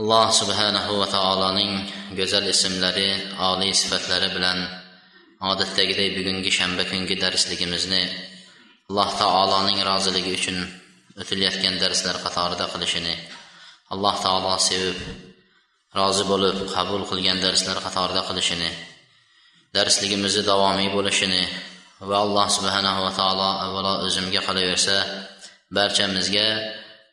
Alloh subhanahu va taoloning go'zal ismlari oliy sifatlari bilan odatdagidek bugungi shanba kungi darsligimizni alloh taoloning roziligi uchun o'tilayotgan darslar qatorida qilishini alloh taolo sevib rozi bo'lib qabul qilgan darslar qatorida qilishini darsligimizni davomiy bo'lishini va alloh subhanahu va taolo avvalo o'zimga qolaversa barchamizga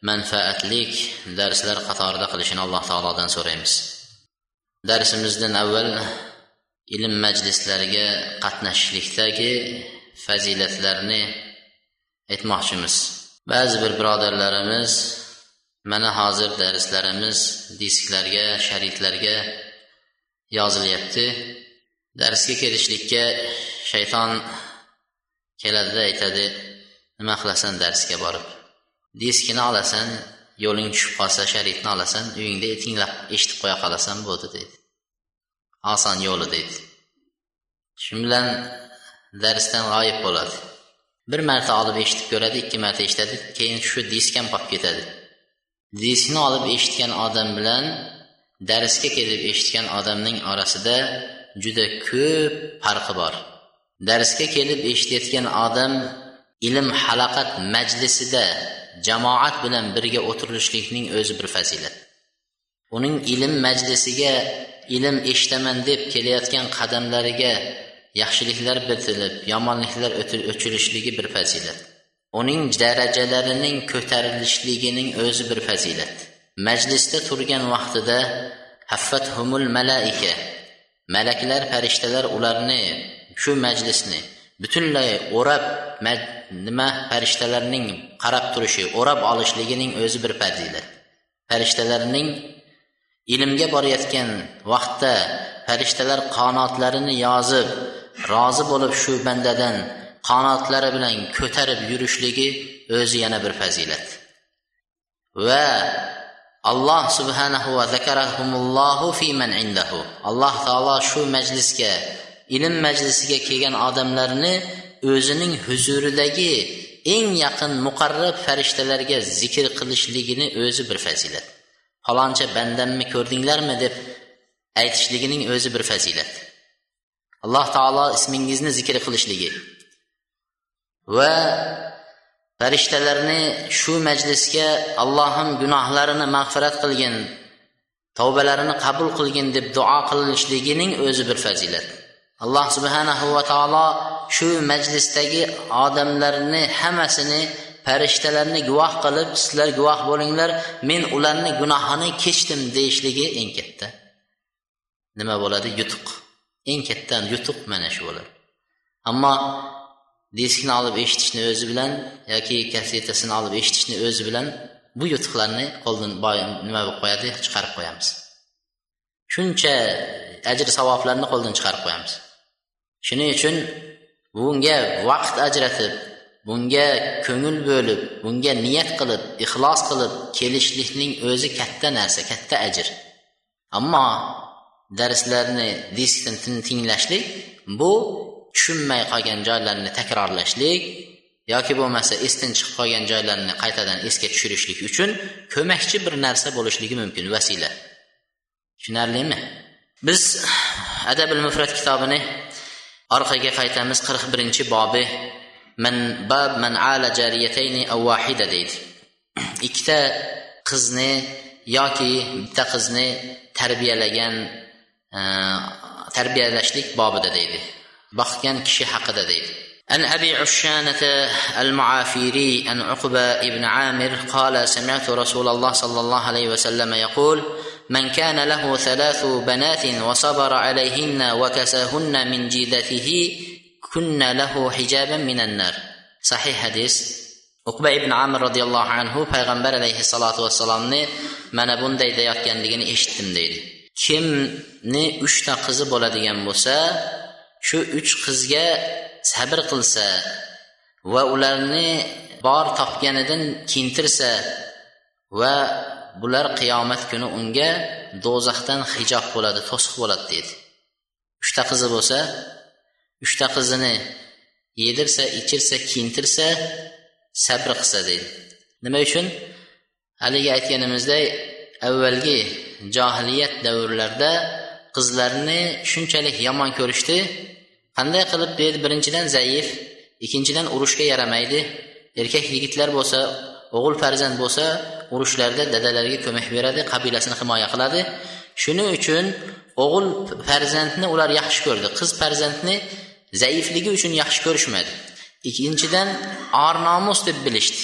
manfaatlik darslar qatorida qilishini alloh taolodan so'raymiz. Darsimizdan avval ilm majlislariga qatnashishlikdagi fazilatlarni aytmoqchimiz. Ba'zi bir birodarlarimiz mana hozir darslarimiz disklarga sharitlarga yozilyapti. Darsga kelishlikka shayton keladida aytadi nima qilasan darsga borib? Diskini olasan yo'ling tushib qolsa sharitni olasan uyingda tinglab eshitib qo'ya qolasan bo'ldi deydi. Oson yo'li deydi. Shu bilan darsdan g'oyib bo'ladi. Bir marta olib eshitib ko'radi ikki marta eshitadi keyin shu disk ham qolib ketadi. Diskni olib eshitgan odam bilan darsga kelib eshitgan odamning orasida juda ko'p farqi bor. Darsga kelib eshitayotgan odam ilm halaqat majlisida jamoat bilan birga o'tirishlikning o'zi bir fazilat. Uning ilm majlisiga ilm eshitaman deb kelayotgan qadamlariga yaxshiliklar bitilib yomonliklar o'chirishligi bir fazilat. Uning darajalarining ko'tarilishligining o'zi bir fazilat. Majlisda turgan vaqtida haffat humul malaika malaklar farishtalar ularni shu majlisni butunlay o'rab nima farishtalarning qarab turishi o'rab olishligining o'zi bir fazilat farishtalarning ilmga borayotgan vaqtda farishtalar qanotlarini yozib rozi bo'lib shu bandadan qanotlari bilan ko'tarib yurishligi o'zi yana bir fazilat. Va alloh subhanahu va zakarahumullohu fi man indahu. Alloh taolo shu majlisga ilm majlisiga kelgan odamlarni o'zining huzuridagi eng yaqin muqarrab farishtalarga zikr qilishligini o'zi bir fazilat. Faloncha bandamni ko'rdinglarmi deb aytishligining o'zi bir fazilat. Alloh taolo ismingizni zikr qilishligi va farishtalarni shu majlisga allohim gunohlarini mag'firat qilgin tavbalarini qabul qilgin deb duo qilinishligining o'zi bir fazilat. Alloh subhanahu va taolo shu majlisdagi odamlarni hammasini farishtalarni guvoh qilib sizlar guvoh bo'linglar men ularni gunohini kechdim deyishligi eng katta. Nima bo'ladi? Yutuq. Eng katta yutuq mana shu bo'ladi. Ammo diskni olib eshitishni o'zi bilan yoki kassetasini olib eshitishni o'zi bilan bu yutuqlarni qo'ldan nima bo'lib qo'yadi? Chiqarib qo'yamiz. Shuncha ajr savoblarni qo'ldan chiqarib qo'yamiz. Shuning uchun bunga vaqt ajratib bunga ko'ngil bo'lib bunga niyat qilib ixlos qilib kelishlikning o'zi katta narsa katta ajr. Ammo darslarni diskdan tinglashlik bu tushunmay qolgan joylarni takrorlashlik yoki bo'lmasa esdan chiqib qolgan joylarni qaytadan esga tushirishlik uchun ko'makchi bir narsa bo'lishligi mumkin vasila. Tushunarlimi? Biz adabil mufrat kitobini orqaga qaytamiz qirq birinchi bobi man bab man ala jariyatayni aw wahida deydi ikkita qizni yoki bitta qizni tarbiyalagan tarbiyalashlik bobida deydi boqgan kishi haqida deydi عن ابي عشانه المعافيري عن عقبه ابن عامر قال سمعت رسول الله صلى الله عليه وسلم يقول من كان له ثلاث بنات وصبر عليهن وكساهن من جيدته كن له حجابا من النار صحيح حديث uqba ibn amir roziyallohu anhu payg'ambar alayhissalotu vassalomni mana bunday deyayotganligini eshitdim deydi kimni uchta qizi bo'ladigan bo'lsa shu uch qizga sabr qilsa va ularni bor topganidan kiyintirsa va bular qiyomat kuni unga do'zaxdan hijob bo'ladi to'siq bo'ladi deydi. Uchta qizi bo'lsa uchta qizini yedirsa ichirsa kiyintirsa sabr qilsa deydi. Nima uchun? Haligi aytganimizdek avvalgi johiliyat davrlarida qizlarni shunchalik yomon ko'rishdi. Qanday qilib deydi birinchidan zaif ikkinchidan urushga yaramaydi. Erkak yigitlar bo'lsa o'g'il farzand bo'lsa urushlarda dadalariga ko'mak beradi qabilasini himoya qiladi. Shuning uchun o'g'il farzandni ular yaxshi ko'rdi. Qiz farzandni zaifligi uchun yaxshi ko'rishmadi. Ikkinchidan or nomus deb bilishdi.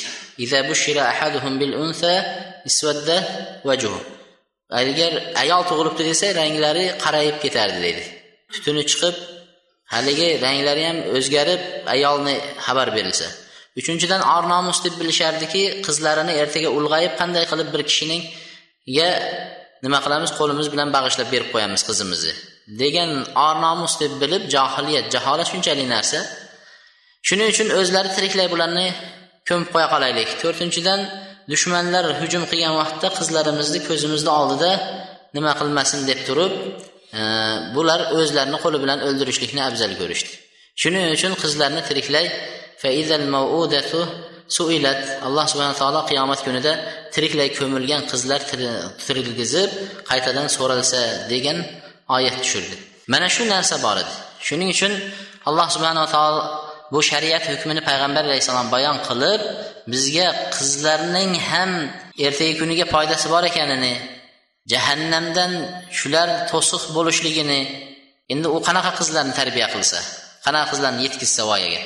Agar ayol tug'ilibdi desa ranglari qarayib ketardi deydi. Tutuni chiqib haligi ranglari ham o'zgarib ayolni xabar berilsa. Uchinchidan or nomus deb bilishardiki qizlarini ertaga ulg'ayib qanday qilib bir kishiningga nima qilamiz qo'limiz bilan bag'ishlab berib qo'yamiz qizimizni degan or nomus deb bilib johiliyat jaholat shunchalik narsa. Shuning uchun o'zlari tiriklay bularni ko'mib qo'ya qolaylik. To'rtinchidan dushmanlar hujum qilgan vaqtda qizlarimizni ko'zimizni oldida nima qilmasin deb turib e, bular o'zlarini qo'li bilan o'ldirishlikni afzal ko'rishdi. Shuning uchun qizlarni tiriklay suilat alloh subhana taolo qiyomat kunida tiriklay ko'milgan qizlar tirilgizib qaytadan so'ralsa degan oyat tushirdi mana shu narsa bor edi. Shuning uchun alloh subhanava taolo bu shariat hukmini payg'ambar alayhissalom bayon qilib bizga qizlarning ham ertagi kuniga foydasi bor ekanini jahannamdan shular to'siq bo'lishligini endi u qanaqa qizlarni tarbiya qilsa qanaqa qizlarni yetkazsa voyaga?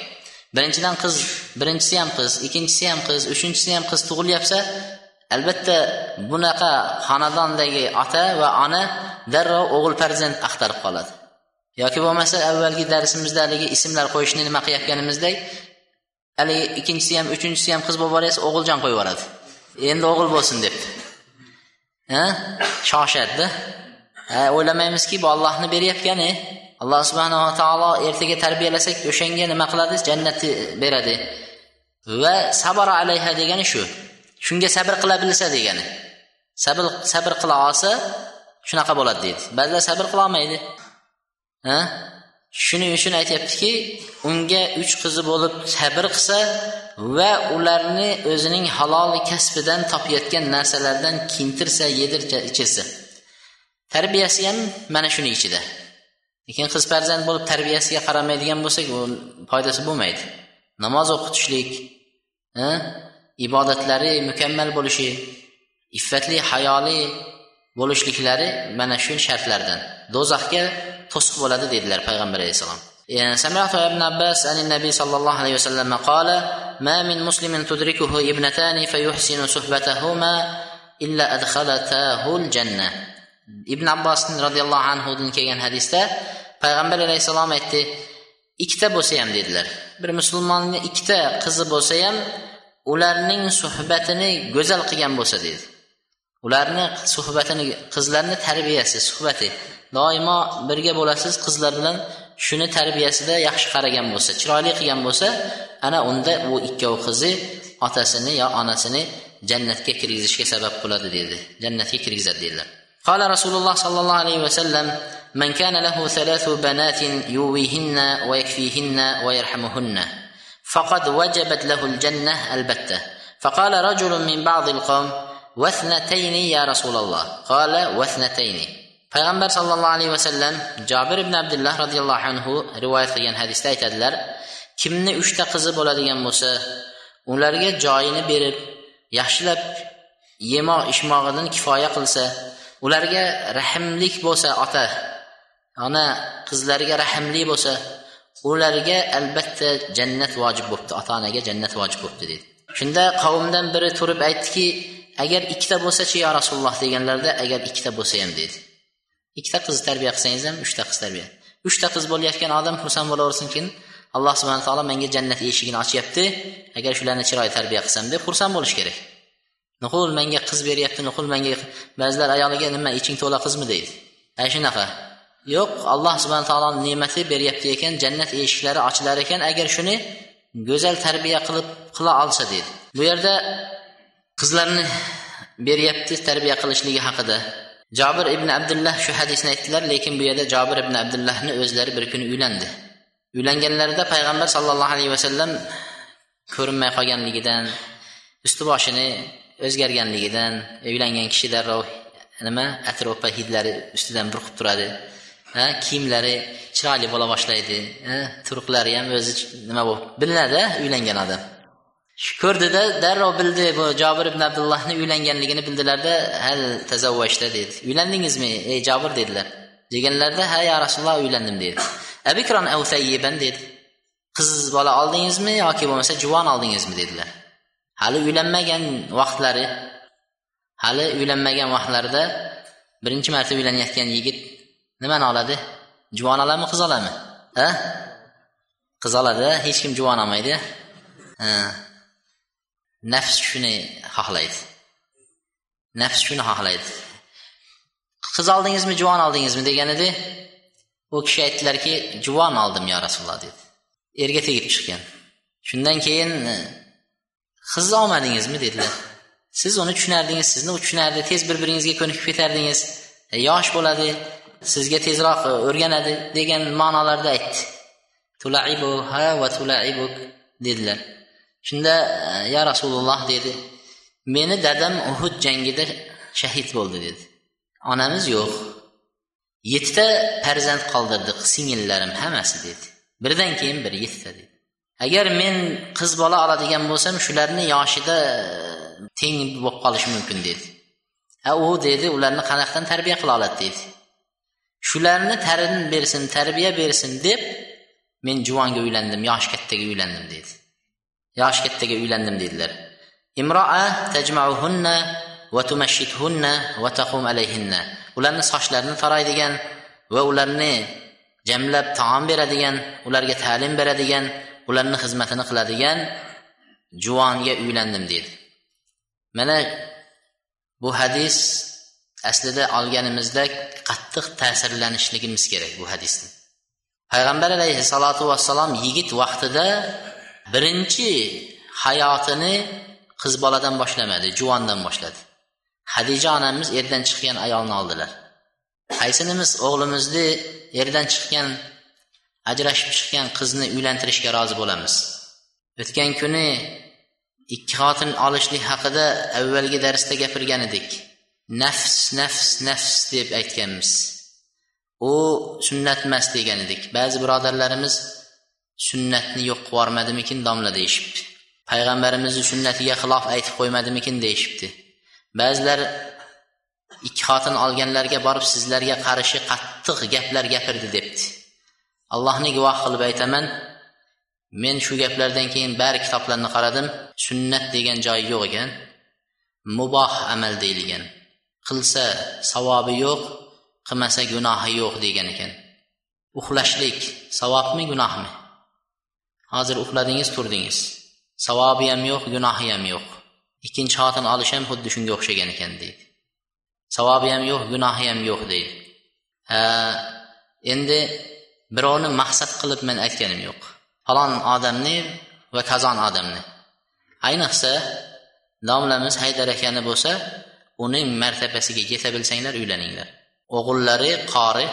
Birinchidan qiz birinchisi ham qiz ikkinchisi ham qiz uchinchisi ham qiz tug'ilyapsa albatta bunaqa xonadondagi ota va ona darrov o'g'il farzand axtarib qoladi. Yoki bo'lmasa avvalgi darsimizda haligi ismlar qo'yishni nima qilayotganimizdek haligi ikkinchisi ham uchinchisi ham qiz bo'lib boryapsa o'g'iljon qo'yib yuboradi. Endi o'g'il bo'lsin deb ha? Shoshadida. O'ylamaymizki bu ollohni berayotgani alloh subhanava taolo ertaga tarbiyalasak o'shanga nima qiladi? Jannatni beradi. Va sabara alayha degani shu. Shunga sabr qila bilsa degani. Sabr sabr qila olsa shunaqa bo'ladi deydi. Ba'zilar sabr qilolmaydi ha? Shuning uchun aytyaptiki unga uch qizi bo'lib sabr qilsa va ularni o'zining halol kasbidan topayotgan narsalardan kiyintirsa yedirsa ichirsa. Tarbiyasi ham mana shuni ichida. lekin qiz farzand bo'lib tarbiyasiga qaramaydigan bo'lsak u foydasi bo'lmaydi namoz o'qitishlik ibodatlari mukammal bo'lishi iffatli hayoli bo'lishliklari mana shu shartlardan do'zaxga to'siq bo'ladi dedilar payg'ambar alayhissalom سمعت ابن عباس عن النبي صلى الله عليه وسلم قال ما من مسلم تدركه ابنتان فيحسن صحبتهما إلا أدخلتاه الجنة ibn abbos roziyallohu anhudan kelgan hadisda payg'ambar alayhissalom aytdi ikkita bo'lsa ham dedilar. Bir musulmonni ikkita qizi bo'lsa ham ularning suhbatini go'zal qilgan bo'lsa dedi. Ularni suhbatini qizlarni tarbiyasi suhbati. Doimo birga bo'lasiz qizlar bilan shuni tarbiyasida yaxshi qaragan bo'lsa chiroyli qilgan bo'lsa ana unda u ikkov qizi otasini yo onasini jannatga kirgizishga sabab bo'ladi dedi. Jannatga kirgizadi dedilar. قال رسول الله صلى الله عليه وسلم من كان له ثلاث بنات يوويهن ويكفيهن ويرحمهن فقد وجبت له الجنة البتة. فقال رجل من بعض القوم واثنتين يا رسول الله. قال واثنتين. فيغمر صلى الله عليه وسلم جابر بن عبد الله رضي الله عنه رواية خيان هذه ستايت أدلر كمن اشتا قزب ولا ديان موسى ولارجا جاين بير يحشلب يما اشماغدن كفاية قلسه ularga rahmlik bo'lsa ota ona qizlariga rahmli bo'lsa ularga albatta jannat vojib bo'libdi ota onaga jannat vojib bo'libdi dedi shunda qavmdan biri turib aytdiki agar ikkita bo'lsachi yo rasululloh deganlarida agar ikkita bo'lsa ham dedi ikkita qiz tarbiya qilsangiz ham uchta qiz tarbiya. Uchta qiz bo'layotgan odam xursand bo'laversinkin alloh subhana taolo menga jannat eshigini ochyapti agar shularni chiroyli tarbiya qilsam deb xursand bo'lish kerak. Nuqul menga qiz beryapti nuqul menga ba'zilar ayoliga nima iching to'la qizmi deydi. Ana shunaqa yo'q alloh subhana taoloni ne'mati beryapti ekan jannat eshiklari ochilar ekan agar shuni go'zal tarbiya qilib qila olsa deydi. Bu yerda qizlarni beryapti tarbiya qilishligi haqida. Jobir ibn abdullah shu hadisni aytdilar lekin bu yerda jobir ibn abdullahni o'zlari bir kuni uylandi. Uylanganlarida payg'ambar sollallohu alayhi vasallam ko'rinmay qolganligidan usti boshini o'zgarganligidan uylangan kishi darrov nima atropa hidlari ustidan burqib turadi ha kiyimlari chiroyli bo'la boshlaydi turqlari ham o'zi nima bo'lib bilinadi uylangan odam. Ko'rdida darrov bildi bu jobir ibn abdullohni uylanganligini bildilarda hal tazavvajda dedi. Uylandingizmi ey jobir dedilar. Deganlarida ha ya rasululloh uylandim dedi. Abikron avtayyiban dedi. Qiz bola oldingizmi yoki bo'lmasa juvon oldingizmi dedilar. Hali uylanmagan vaqtlari hali uylanmagan vaqtlarida birinchi marta uylanayotgan yigit nimani oladi juvon oladimi qiz oladimi? Ha? Qiz oladi hech kim juvon olmaydi. Nafs shuni xohlaydi. Nafs shuni xohlaydi. Qiz oldingizmi juvon oldingizmi degan edi. U kishi aytdilarki juvon oldim yo rasululloh dedi. Erga tegib chiqqan shundan keyin qizni olmadingizmi dedilar. Siz uni tushunardingiz sizni u tushunardi tez bir biringizga ko'nikib ketardingiz. E, yosh bo'ladi sizga tezroq e, o'rganadi degan ma'nolarda aytdi. Tulaibuha va tulaibuk dedilar. Shunda e, ya rasululloh dedi meni dadam uhud jangida shahid bo'ldi dedi. Onamiz yo'q. Yettita farzand qoldirdi singillarim hammasi dedi. Birdan keyin biri yettita dedi. Agar men qiz bola oladigan bo'lsam shularni yoshida teng bo'lib qolishi mumkin dedi. A u dedi ularni qanaqadan tarbiya qila oladi dedi. Shularni tarin bersin tarbiya bersin deb men juvonga uylandim yoshi kattaga uylandim dedi. Yoshi kattaga uylandim dedilar. Imroa tajmauhunna va tumashshithunna va taqum alayhinna. Ularni sochlarini taraydigan va ularni jamlab taom beradigan ularga ta'lim beradigan ularni xizmatini qiladigan juvonga uylandim dedi mana bu hadis aslida olganimizda qattiq ta'sirlanishligimiz kerak bu hadisni. Payg'ambar alayhissalotu vassalom yigit vaqtida birinchi hayotini qiz boladan boshlamadi juvondan boshladi. Hadija onamiz erdan chiqqan ayolni oldilar. Qaysinimiz o'g'limizni erdan chiqqan ajrashib chiqqan qizni uylantirishga rozi bo'lamiz. O'tgan kuni ikki xotin olishlik haqida avvalgi darsda gapirgan edik. Nafs nafs nafs deb aytganmiz. U sunnat emas degan edik. Ba'zi birodarlarimiz sunnatni yo'q qilib yubormadimikin domla deyishibdi. Payg'ambarimizni sunnatiga xilof aytib qo'ymadimikin deyishibdi. Ba'zilar ikki xotin olganlarga borib sizlarga qarshi qattiq gaplar gapirdi debdi. Allohni guvoh qilib aytaman men shu gaplardan keyin bari kitoblarni qaradim sunnat degan joyi yo'q ekan muboh amal deyilgan qilsa savobi yo'q qilmasa gunohi yo'q degan ekan. Uxlashlik savobmi gunohmi? Hozir uxladingiz turdingiz. Savobi ham yo'q gunohi ham yo'q. Ikkinchi xotin olish ham xuddi shunga o'xshagan ekan deydi. Savobi ham yo'q gunohi ham yo'q deydi. Ha endi birovni maqsad qilib men aytganim yo'q. Falon odamni va kazon odamni. Ayniqsa domlamiz haydar akani bo'lsa uning martabasiga yeta bilsanglar uylaninglar. O'g'illari qori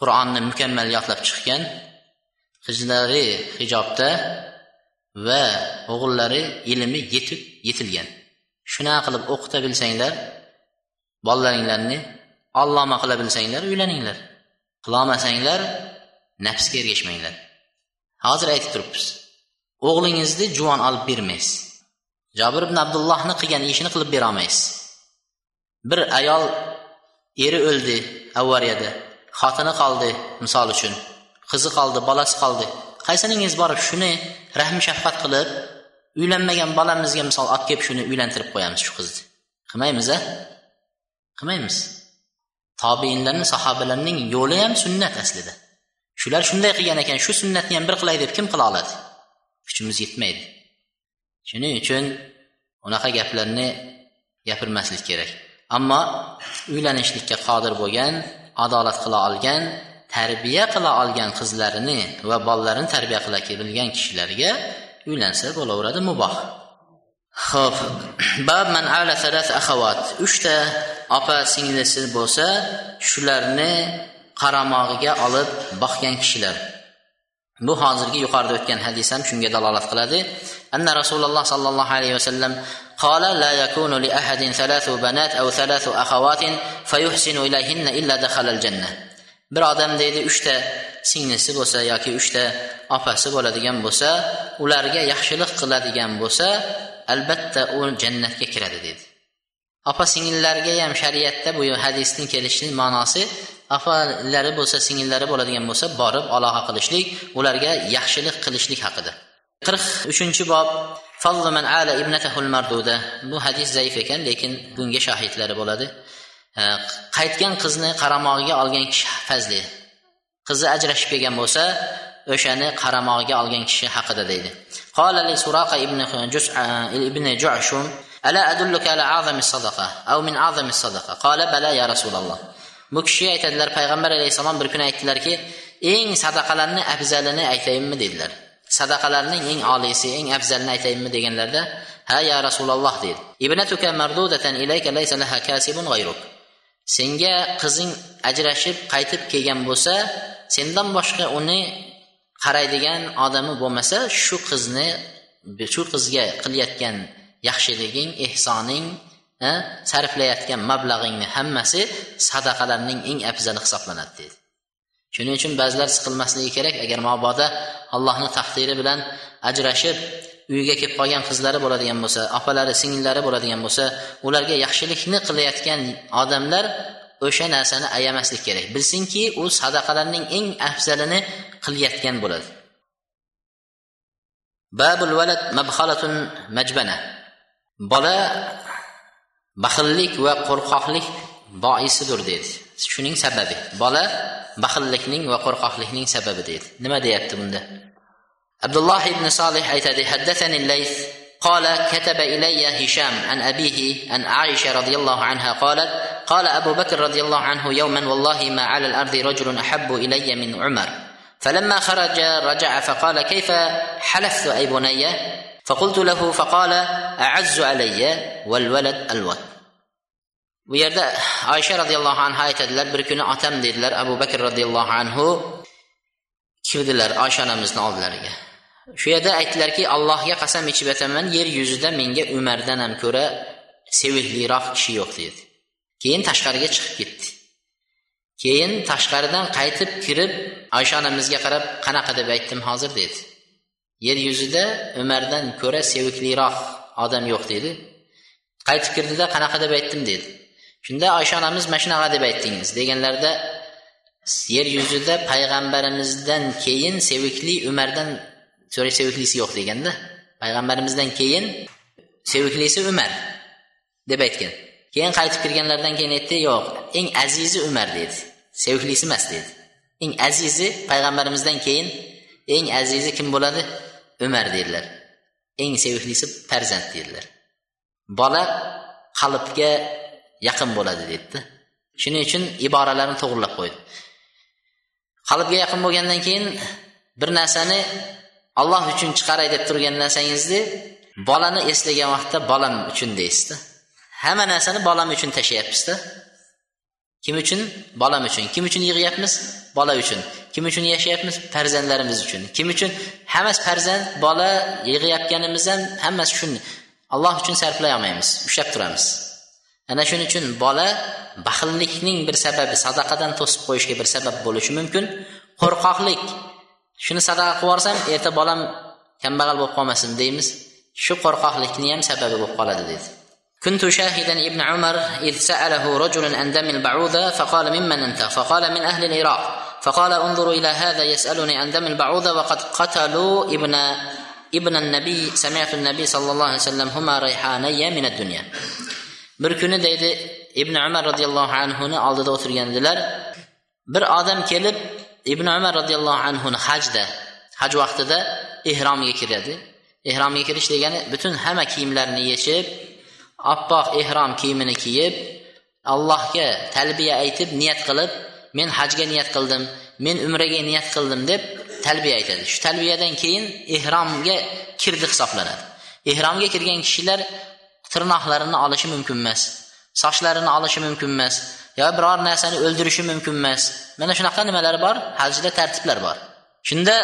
qur'onni mukammal yodlab chiqqan qizlari hijobda va o'g'illari ilmi yetib yetilgan. Shunaqa qilib o'qita bilsanglar bolalaringlarni alloma qila bilsanglar uylaninglar. Qilolmasanglar nafsga ergashmanglar. Hozir aytib turibmiz. O'g'lingizni juvon olib bermaysiz. Jobir ibn abdullohni qilgan ishini qilib berolmaysiz. Bir ayol eri o'ldi avariyada xotini qoldi misol uchun. Qizi qoldi bolasi qoldi. Qaysiningiz borib shuni rahm shafqat qilib uylanmagan bolamizga misol olib kelib shuni uylantirib qo'yamiz shu qizni. Qilmaymiz a? Qilmaymiz. Tobeinlarni sahobalarning yo'li ham sunnat aslida. Shular shunday qilgan ekan shu sunnatni ham bir qilay deb kim qila oladi? Kuchimiz yetmaydi. Shuning uchun unaqa gaplarni gapirmaslik kerak. Ammo uylanishlikka qodir bo'lgan adolat qila olgan tarbiya qila olgan qizlarini va bolalarini tarbiya qila bilgan kishilarga uylansa bo'laveradi muboh. Ho'p bab man ala salas axavat uchta opa singlisi bo'lsa shularni qaramog'iga olib boqgan kishilar bu hozirgi yuqorida o'tgan hadis ham shunga dalolat qiladi anna rasululloh sollallohu alayhi vasallam قال لا يكون لأحد ثلاث بنات أو ثلاث أخوات فيحسن إليهن إلا دخل الجنة bir odam deydi uchta singlisi bo'lsa yoki uchta opasi bo'ladigan bo'lsa ularga yaxshilik qiladigan bo'lsa albatta u jannatga kiradi dedi opa singillarga ham shariatda bu hadisning kelishining ma'nosi aholari bo'lsa singillari bo'ladigan bo'lsa borib aloqa qilishlik ularga yaxshilik qilishlik haqida. Qirq uchinchi bob man ala ibnatahul marduda. Bu hadis zaif ekan lekin bunga shohidlari bo'ladi. Qaytgan qizni qaramog'iga olgan kishi fazli. Qizi ajrashib kelgan bo'lsa o'shani qaramog'iga olgan kishi haqida deydi. Qolali ala adulluka ala azami sadaqa min azami sadaqa? Qala bala ya rasululloh bu kishi aytadilar payg'ambar alayhissalom bir kuni aytdilarki eng sadaqalarni afzalini aytayinmi dedilar. Sadaqalarning eng oliysi eng afzalini aytayinmi deganlarda ha ya rasululloh dedi ibnatuka mardudatan ilayka laysa laha kasibun g'ayruk. Senga qizing ajrashib qaytib kelgan bo'lsa sendan boshqa uni qaraydigan odami bo'lmasa shu qizni shu qizga qilayotgan yaxshiliging ehsoning sarflayotgan mablag'ingni hammasi sadaqalarning eng afzali hisoblanadi dedi. Shuning uchun ba'zilar siqilmasligi kerak agar mabodo allohni taqdiri bilan ajrashib uyiga kelib qolgan qizlari bo'ladigan bo'lsa opalari singillari bo'ladigan bo'lsa ularga yaxshilikni qilayotgan odamlar o'sha narsani ayamaslik kerak. Bilsinki u sadaqalarning eng afzalini qilayotgan bo'ladi. Babul valad mabhalatun majbana. Bola baxillik va qo'rqoqlik boisidir dedi shuning sababi bola baxillikning va qo'rqoqlikning sababi deydi nima deyapti bunda abdulloh ibn solih aytadi haddathani layth قال كتب إلي هشام عن أبيه عن عائشة رضي الله عنها قالت قال أبو بكر رضي الله عنه يوما والله ما على الأرض رجل أحب إلي من عمر فلما خرج رجع فقال كيف حلفت أي بني فقلت له فقال أعز علي والولد الوت bu yerda oysha roziyallohu anhu aytadilar bir kuni otam dedilar abu bakr roziyallohu anhu kirdilar oysha onamizni oldilariga shu yerda aytdilarki allohga qasam ichib aytaman yer yuzida menga umardan ham ko'ra sevikliroq kishi yo'q dedi keyin tashqariga chiqib ketdi keyin tashqaridan qaytib kirib oysha onamizga qarab qanaqa deb aytdim hozir dedi Yer yuzida umardan ko'ra sevikliroq odam yo'q dedi. Qaytib kirdida qanaqa deb aytdim dedi. Shunda oysha onamiz mana shunaqa deb aytdingiz deganlarida yer yuzida payg'ambarimizdan keyin sevikli umardan so'ra seviklisi yo'q deganda payg'ambarimizdan keyin seviklisi umar deb aytgan. Keyin qaytib kirganlaridan keyin aytdi yo'q eng azizi umar dedi. Seviklisi emas dedi. Eng azizi payg'ambarimizdan keyin eng azizi kim bo'ladi? Umar dedilar eng seviklisi farzand dedilar bola qalbga yaqin bo'ladi dedida shuning uchun iboralarni to'g'irlab qo'ydi. Qalbga yaqin bo'lgandan keyin bir narsani olloh uchun chiqaray deb turgan narsangizni bolani eslagan vaqtda bolam uchun deysizda. Hamma narsani bolam uchun tashlayapmizda kim uchun? Bolam uchun. Kim uchun yig'yapmiz? bola uchun kim uchun yashayapmiz farzandlarimiz uchun kim uchun hammasi farzand bola yig'ayotganimiz ham hammasi shuni alloh uchun sarflay olmaymiz ushlab turamiz ana shuning uchun bola baxillikning bir sababi sadaqadan to'sib qo'yishga bir sabab bo'lishi mumkin qo'rqoqlik shuni sadaqa qilib yuborsam erta bolam kambag'al bo'lib qolmasin deymiz shu qo'rqoqlikni ham sababi bo'lib qoladi dedi كنت شاهدا ابن عمر إذ سأله رجل عن دم البعوضة فقال ممن أنت فقال من أهل العراق فقال انظروا إلى هذا يسألني عن دم البعوضة وقد قتلوا ابن ابن النبي سمعت النبي صلى الله عليه وسلم هما ريحاني من الدنيا bir kuni deydi ibn umar roziyallohu anhuni oldida o'tirgandilar bir odam kelib ibn umar roziyallohu anhuni hajda haj vaqtida ehromga kiradi ehromga kirish degani butun hamma kiyimlarini yechib oppoq ehrom kiyimini kiyib allohga talbiya aytib niyat qilib men hajga niyat qildim men umraga niyat qildim deb talbiya aytadi. Shu talbiyadan keyin ehromga kirdi hisoblanadi. Ehromga kirgan kishilar tirnoqlarini olishi mumkin emas sochlarini olishi mumkin emas yo biror narsani o'ldirishi mumkin emas. Mana shunaqa nimalar bor? Hajda tartiblar bor. Shunda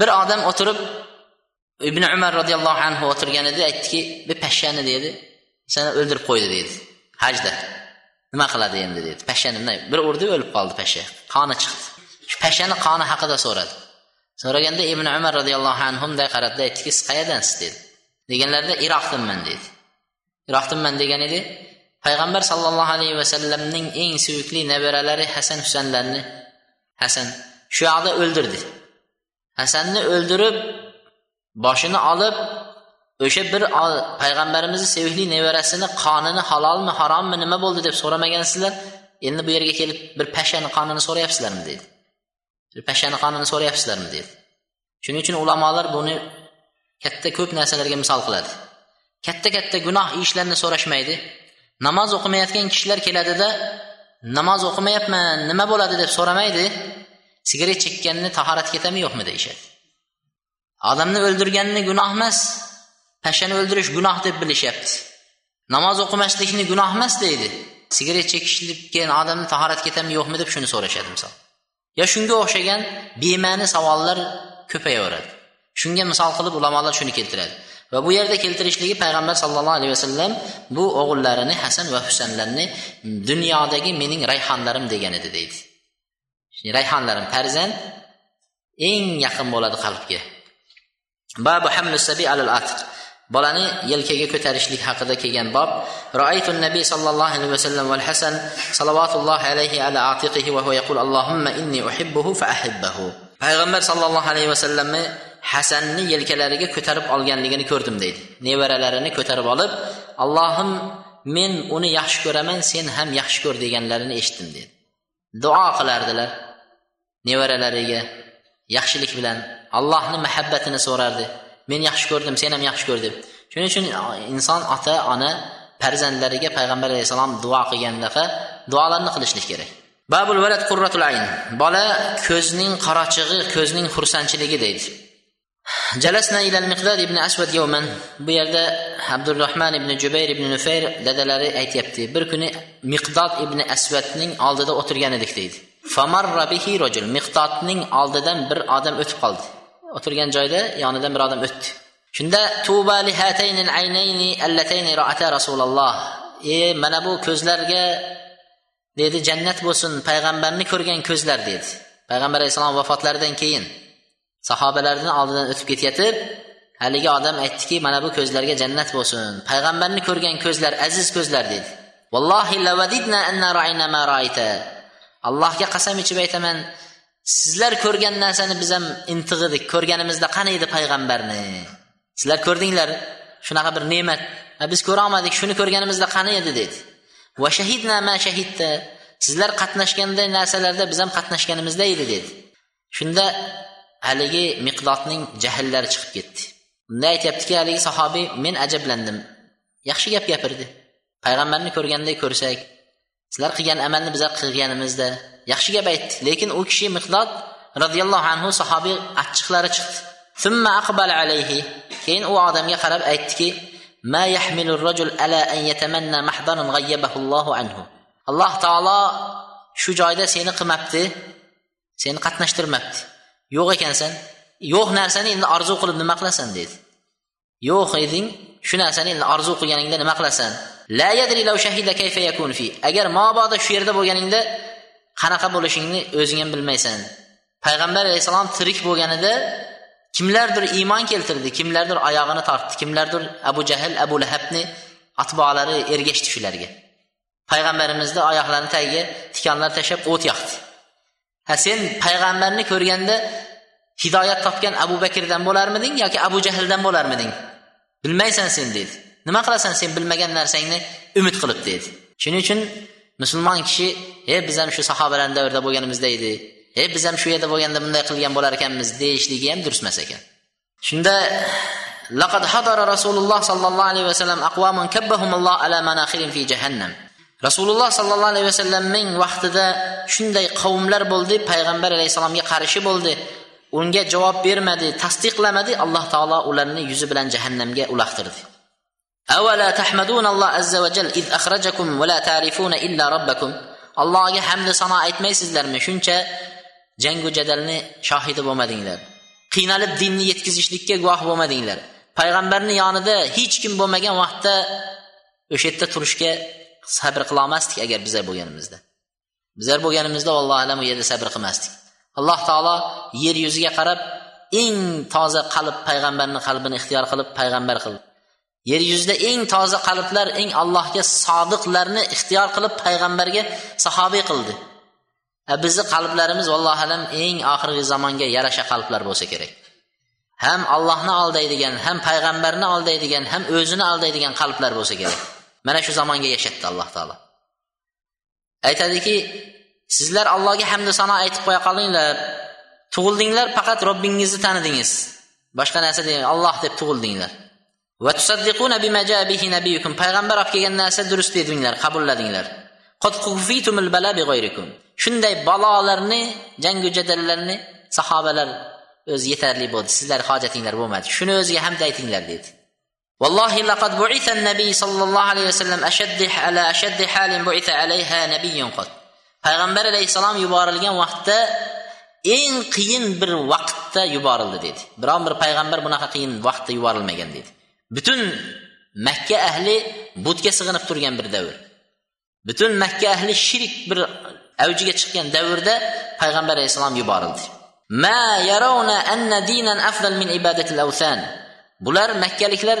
bir odam o'tirib ibn umar roziyallohu anhu o'tirgan edi aytdiki bir pashshani dedi seni o'ldirib qo'ydi dedi. Hajda. Nima qiladi endi dedi. Pashshani bir urdi o'lib qoldi pashsha qoni chiqdi. Shu pashshani qoni haqida so'radi. So'raganda ibn umar roziyallohu anhu bunday qaradida aytdiki siz qayerdansiz? dedi. Deganlarida iroqdanman dedi. Iroqdanman degan edi. Payg'ambar sollallohu alayhi vasallamning eng suyukli nabiralari hasan husanlarni hasan shu yoqda o'ldirdi. Hasanni o'ldirib boshini olib o'sha bir payg'ambarimizni sevimli nevarasini qonini halolmi harommi nima bo'ldi deb so'ramagansizlar endi bu yerga kelib bir pashani qonini so'rayapsizlarmi deydi. Bir pashani qonini so'rayapsizlarmi deydi. Shuning uchun ulamolar buni katta ko'p narsalarga misol qiladi. Katta katta gunoh ishlarni so'rashmaydi. Namoz o'qimayotgan kishilar keladida namoz o'qimayapman nima bo'ladi? deb so'ramaydi. Sigaret chekkanni tahorat ketami yo'qmi deyishadi. Odamni o'ldirganni gunoh emas pashshani o'ldirish gunoh deb bilishyapti namoz o'qimaslikni gunoh emas deydi. Sigaret chekishlikka odamni tahorat ketami yo'qmi deb shuni so'rashadi misol. Yo shunga o'xshagan bema'ni savollar ko'payaveradi. Shunga misol qilib ulamolar shuni keltiradi. Va bu yerda keltirishligi payg'ambar sallallohu alayhi vasallam bu o'g'illarini hasan va husanlarni dunyodagi mening rayhonlarim degan edi deydi. Rayhonlarim farzand eng yaqin bo'ladi qalbga. Babu hamlu sabi alal atiq bolani yelkaga ko'tarishlik haqida kelgan bob roaytu nabiy sallallohu alayhi vasallam val hasan salovatullohi alayhi ala atiqihi va huwa yaqul allohumma inni uhibbuhu fa ahibbahu payg'ambar sallallohu alayhi vasallamni hasanni yelkalariga ko'tarib olganligini ko'rdim deydi. Nevaralarini ko'tarib olib allohim men uni yaxshi ko'raman sen ham yaxshi ko'r deganlarini eshitdim dedi duo qilardilar nevaralariga yaxshilik bilan. Allohni muhabbatini so'rardi. Men yaxshi ko'rdim sen ham yaxshi ko'r deb. Shuning uchun inson ota ona farzandlariga payg'ambar alayhissalom duo qilgandaqa duolarni qilishlik kerak. Babul valad qurratul ayn bola ko'zning qorachig'i ko'zning xursandchiligi deydi. Jalasna ilal miqdod ibn asvad yovman bu yerda abdurahmon ibn jubayr ibn nufayr dadalari aytyapti bir kuni miqdod ibn asvadning oldida o'tirgan edik deydi. Famarra bihi rajul. Miqdodning oldidan bir odam o'tib qoldi. O'tirgan joyda yonidan bir odam o'tdi. Shunda tuba li hataynil aynayni allatayni ra'ata rasululloh. E mana bu ko'zlarga dedi jannat bo'lsin payg'ambarni ko'rgan ko'zlar dedi. Payg'ambar alayhissalom vafotlaridan keyin sahobalarni oldidan o'tib ketayotib haligi odam aytdiki mana bu ko'zlarga jannat bo'lsin payg'ambarni ko'rgan ko'zlar aziz ko'zlar dedi. Vallohi allohga qasam ichib aytaman sizlar ko'rgan narsani biz ham intig'idik. Ko'rganimizda qani edi payg'ambarni? Sizlar ko'rdinglar? Shunaqa bir ne'mat. Biz ko'rolmadik shuni ko'rganimizda qani edi dedi. Va shahidna ma shahidda sizlar qatnashganday narsalarda biz ham qatnashganimizda edi dedi. Shunda haligi miqdodning jahllari chiqib ketdi. Unda aytyaptiki haligi sahobiy men ajablandim. Yaxshi gap gapirdi. Payg'ambarni ko'rganday ko'rsak sizlar qilgan amalni bizlar qilganimizda. Yaxshi gap aytdi lekin u kishi miqdod roziyallohu anhu sahobiy achchiqlari chiqdi. Aqbal alayhi. Keyin u odamga qarab aytdiki ma yahmilu rajul ala an yatamanna mahdaran g'ayyabahu anhu. Alloh taolo shu joyda seni qilmabdi seni qatnashtirmabdi. Yo'q ekansan. Yo'q narsani endi orzu qilib nima qilasan dedi. Yo'q eding shu narsani endi orzu qilganingda nima qilasan? La yadri law shahida kayfa yakun fi. Agar mabodo shu yerda bo'lganingda qanaqa bo'lishingni o'zing ham bilmaysan. Payg'ambar alayhissalom tirik bo'lganida kimlardir iymon keltirdi kimlardir oyog'ini tortdi kimlardir abu jahl abu lahabni atbolari ergashdi shularga. Payg'ambarimizni oyoqlarini tagiga tikonlar tashlab o't yoqdi. Ha sen payg'ambarni ko'rganda hidoyat topgan abu bakrdan bo'larmiding yoki abu jahldan bo'larmiding? Bilmaysan sen dedi. Nima qilasan sen bilmagan narsangni umid qilib dedi. Shuning uchun musulmon kishi e biz ham shu sahobalarni davrida bo'lganimizda edi. E biz ham shu yerda bo'lganda bunday qilgan bo'lar ekanmiz deyishligi ham durust emas ekan. Shunda laqad hadara rasululloh sollallohu alayhi vasallam aqwamun kabbahumulloh ala manaxirin fi jahannam. Rasululloh sollallohu alayhi vasallamning vaqtida shunday qavmlar bo'ldi payg'ambar alayhissalomga qarshi bo'ldi. unga javob bermadi tasdiqlamadi alloh taolo ularni yuzi bilan jahannamga uloqtirdi أولا تحمدون الله عز وجل إذ أخرجكم ولا تعرفون إلا ربكم allohga hamdi sano aytmaysizlarmi shuncha jangu jadalni shohidi bo'lmadinglar qiynalib dinni yetkazishlikka guvoh bo'lmadinglar payg'ambarni yonida hech kim bo'lmagan vaqtda o'sha yerda turishga sabr qilolmasdik agar bizlar bo'lganimizda bizlar bo'lganimizda allohu alam u yerda sabr qilmasdik Alloh taolo yer yuziga qarab eng toza qalb payg'ambarni qalbini ixtiyor qilib payg'ambar qildi. Yer yuzida eng toza qalblar eng allohga sodiqlarni ixtiyor qilib payg'ambarga sahobiy qildi. Bizni qalblarimiz vallohu alam eng oxirgi zamonga yarasha qalblar bo'lsa kerak. Ham allohni aldaydigan ham payg'ambarni aldaydigan ham o'zini aldaydigan qalblar bo'lsa kerak. Mana shu zamonga yashatdi alloh taolo. Aytadiki sizlar allohga hamdu sano aytib qo'ya qolinglar tug'ildinglar faqat robbingizni tanidingiz boshqa narsa demang alloh deb tug'ildinglar va tusaddiquna bima jaa bihi nabiyukum payg'ambar olib kelgan narsa durust dedinglar qabulladinglar qad kufitumul bala bighayrikum shunday balolarni jangu jadallarni sahobalar o'zi yetarli bo'ldi sizlar hojatinglar bo'lmadi shuni o'ziga hamda aytinglar dedi والله لقد بعث النبي صلى الله عليه وسلم أشد على أشد حال بعث عليها نبي قط payg'ambar alayhissalom yuborilgan vaqtda eng qiyin bir vaqtda yuborildi dedi. Biron bir payg'ambar bunaqa qiyin vaqtda yuborilmagan dedi. Butun makka ahli butga sig'inib turgan bir davr. Butun makka ahli shirik bir avjiga chiqqan davrda payg'ambar alayhissalom yuborildi. Ma yarawna anna dinan afdal min ibadatil awthan. Bular makkaliklar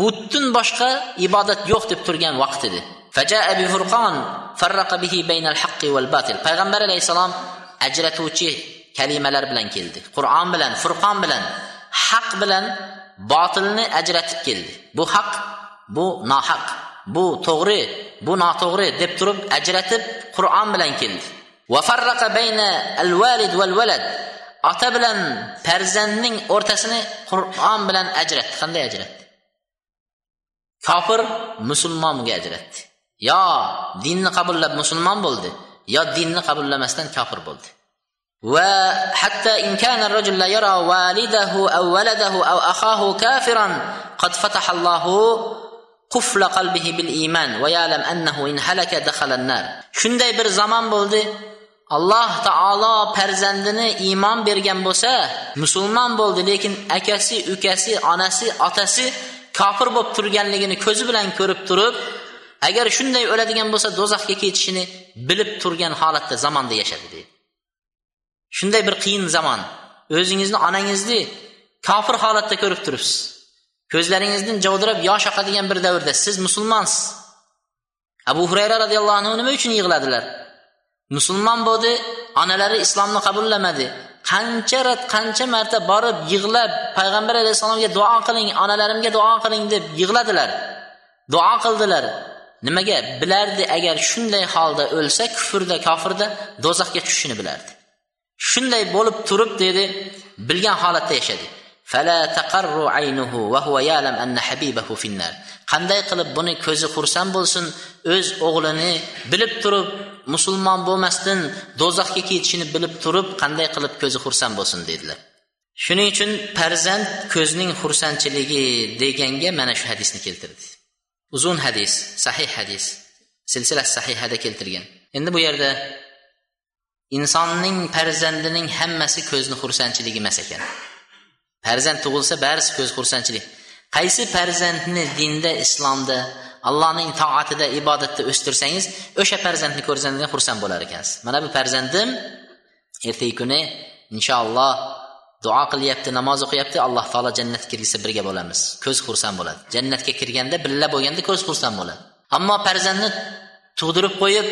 butun boshqa ibodat yo'q deb turgan vaqt edi. فجاء بفرقان فرق به بين الحق والباطل. پیغمبر علیه السلام اجرتوچی کلمه‌لر بلن келди قرآن بلن فرقان بلن حق بلن باطلنی اجرتیب келди بو حق بو ناحق بو توغری بو ناتوغری деп туриб اجرتیب قرآن بلن келди وفرق بين الوالد والولد. آتا بلن فرزندنینگ ортасини قرآن بلن اجرت. قنده اجرت. کافر مسلمانمگه اجرتدی yo dinni qabullab musulmon bo'ldi yo dinni qabullamasdan kofir bo'ldi. Va hatto inkana rajul la yara walidahu aw waladahu aw akhahu kafiran qad fataha Allahu qufla qalbihi bil iman va ya'lam annahu in halaka dakhala an-nar. Shunday bir zamon bo'ldi alloh taolo farzandini iymon bergan bo'lsa musulmon bo'ldi lekin akasi ukasi onasi otasi kofir bo'lib turganligini ko'zi bilan ko'rib turib agar shunday o'ladigan bo'lsa do'zaxga ketishini bilib turgan holatda zamonda yashadi deydi. Shunday bir qiyin zamon. O'zingizni onangizni kofir holatda ko'rib turibsiz. Ko'zlaringizdan javdirab yosh oqadigan bir davrda siz musulmonsiz. Abu hurayra roziyallohu anhu nima uchun yig'ladilar? Musulmon bo'ldi onalari islomni qabullamadi. Qancha rat qancha marta borib yig'lab payg'ambar alayhissalomga duo qiling onalarimga duo qiling deb yig'ladilar. Duo qildilar. Nimaga? Bilardi agar shunday holda o'lsa kufrda kofirda do'zaxga tushishini bilardi. Shunday bo'lib turib dedi bilgan holatda yashadi. Qanday qilib buni ko'zi xursand bo'lsin o'z o'g'lini bilib turib musulmon bo'lmasdan do'zaxga ketishini bilib turib qanday qilib ko'zi xursand bo'lsin dedilar. Shuning uchun farzand ko'zning xursandchiligi deganga mana shu hadisni keltirdi. Uzun hadis sahih hadis silsila sahihada keltirgan. Endi bu yerda insonning farzandining hammasi ko'zni xursandchiligi emas ekan. Farzand tug'ilsa barisi ko'z xursandchilik. Qaysi farzandni dinda islomda allohning toatida ibodatda o'stirsangiz o'sha farzandni ko'rsangiz xursand bo'lar ekansiz. Mana bu farzandim ertagi kuni inshaalloh duo qilyapti namoz o'qiyapti alloh taolo jannatga kirgizsa birga bo'lamiz. Ko'z xursand bo'ladi. Jannatga kirganda birga bo'lganda ko'z xursand bo'ladi. Ammo farzandni tug'dirib qo'yib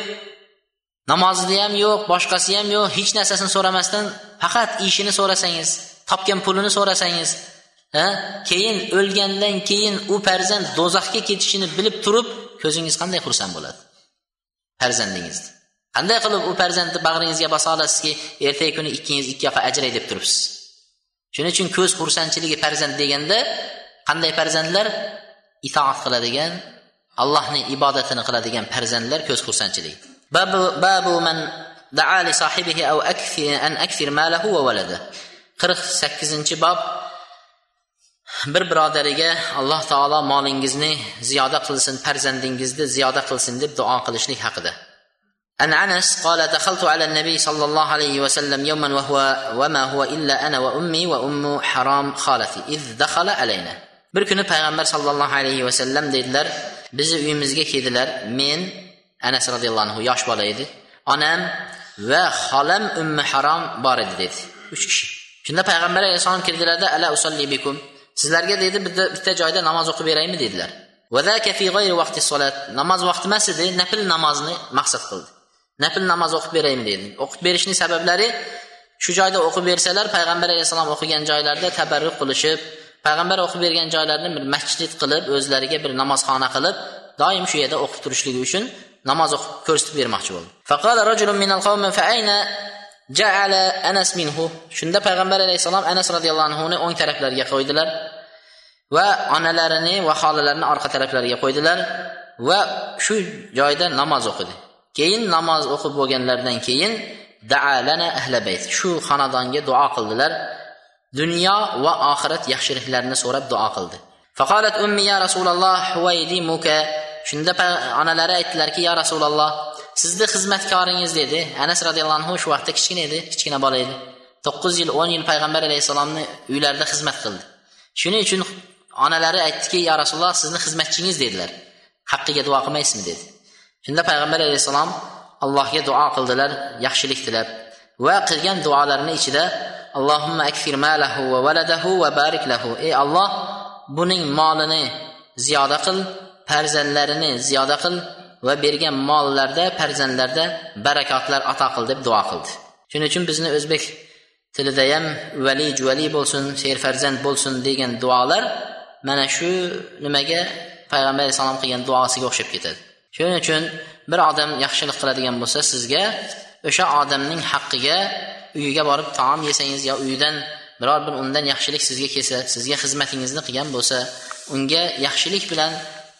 namozida ham yo'q boshqasi ham yo'q hech narsasini so'ramasdan faqat ishini so'rasangiz topgan pulini so'rasangiz keyin o'lgandan keyin u farzand do'zaxga ketishini bilib turib ko'zingiz qanday xursand bo'ladi? Farzandingizni. Qanday qilib u farzandni bag'ringizga bosa olasizki ertagi kuni ikkingiz ikki yoqqa ajray deb turibsiz? Shuning uchun ko'z xursandchiligi farzand deganda qanday farzandlar? Itoat qiladigan allohni ibodatini qiladigan farzandlar ko'z xursandchiligi. Babu babu man daa li sohibihi aw akfir an akfir malahu va walada. Qirq sakkizinchi bob. Bir birodariga alloh taolo molingizni ziyoda qilsin farzandingizni ziyoda qilsin deb duo qilishlik haqida. عن انس قال دخلت على النبي صلى الله عليه وسلم يوما وهو وما هو الا انا وامي وام حرام خالتي اذ دخل علينا bir kuni payg'ambar sollallohu alayhi vasallam dedilar bizni uyimizga keldilar men anas roziyallohu anhu yosh bola edi onam va xolam ummi harom bor edi dedi uch kishi shunda payg'ambar alayhissalom kirdilarda ala usolli bikum sizlarga dedi bitta bitta joyda namoz o'qib beraymi dedilar namoz vaqti emas edi nafl namozni maqsad qildi Nafl namoz o'qib beraymi deydi. O'qib berishning sabablari shu joyda o'qib bersalar payg'ambar alayhissalom o'qigan joylarda tabarruk qilishib payg'ambar o'qib bergan joylarni bir masjid qilib o'zlariga bir namozxona qilib doim shu yerda o'qib turishligi uchun namoz o'qib ko'rsatib bermoqchi bo'ldi. Anas minhu. Shunda payg'ambar alayhissalom anas roziyallohu anhuni o'ng taraflariga qo'ydilar va onalarini va xolalarini orqa taraflariga qo'ydilar va shu joyda namoz o'qidi. Keyin namoz o'qib bo'lganlaridan keyin daalana ahla bayt. Shu xonadonga duo qildilar. Dunyo va oxirat yaxshiliklarini so'rab duo qildi. Faqolat ummi ya rasululloh muka shunda onalari aytdilarki ya rasululloh sizni xizmatkoringiz dedi. Anas roziyallohu anhu shu vaqtda kichkina edi kichkina bola edi. To'qqiz yil o'n yil payg'ambar alayhissalomni uylarida xizmat qildi. Shuning uchun onalari aytdiki ya rasululloh sizni xizmatchingiz dedilar. Haqqiga duo qilmaysizmi? dedi. Shunda payg'ambar alayhissalom allohga duo qildilar yaxshilik tilab va qilgan duolarini ichida allohimma akfir malahu va valadahu va barik lahu. Ey alloh buning molini ziyoda qil farzandlarini ziyoda qil va bergan mollarda farzandlarda barakotlar ato qil deb duo qildi. Shuning uchun bizni o'zbek tilida ham vali juvali bo'lsin serfarzand bo'lsin degan duolar mana shu nimaga payg'ambar alayhissalom qilgan duosiga o'xshab ketadi. Shuning uchun bir odam yaxshilik qiladigan bo'lsa sizga o'sha odamning haqqiga uyiga borib taom yesangiz yo uyidan biror bir undan yaxshilik sizga kelsa sizga xizmatingizni qilgan bo'lsa unga yaxshilik bilan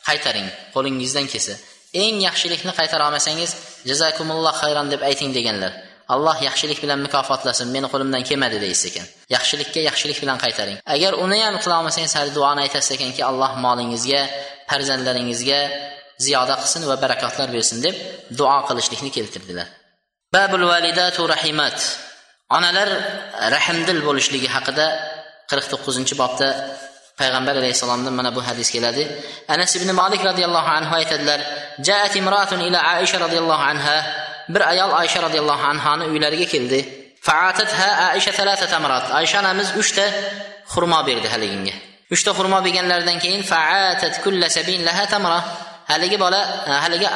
qaytaring qo'lingizdan kelsa. Eng yaxshilikni qaytara olmasangiz jazakumulloh xayron deb ayting deganlar. Alloh yaxshilik bilan mukofotlasin meni qo'limdan kelmadi deysiz ekan. Yaxshilikka yaxshilik bilan qaytaring. Agar uni ham qila olmasangiz hali duoni aytasiz ekanki alloh molingizga farzandlaringizga ziyoda qilsin va barakotlar bersin deb duo qilishlikni keltirdilar. Babul validatu rahimat. Onalar rahmdil bo'lishligi haqida qirq to'qqizinchi bobda payg'ambar alayhissalomdan mana bu hadis keladi. Anas ibn molik roziyallohu anhu aytadilar jaat imratun ila aisha roziyallohu anha. Bir ayol oysha roziyallohu anhoni uylariga keldi. Faatatha aisha talata tamrat. Oysha onamiz uchta xurmo berdi haliginga. Uchta xurmo berganlaridan keyin faatat kulla sabin laha tamra. Haligi bola haligi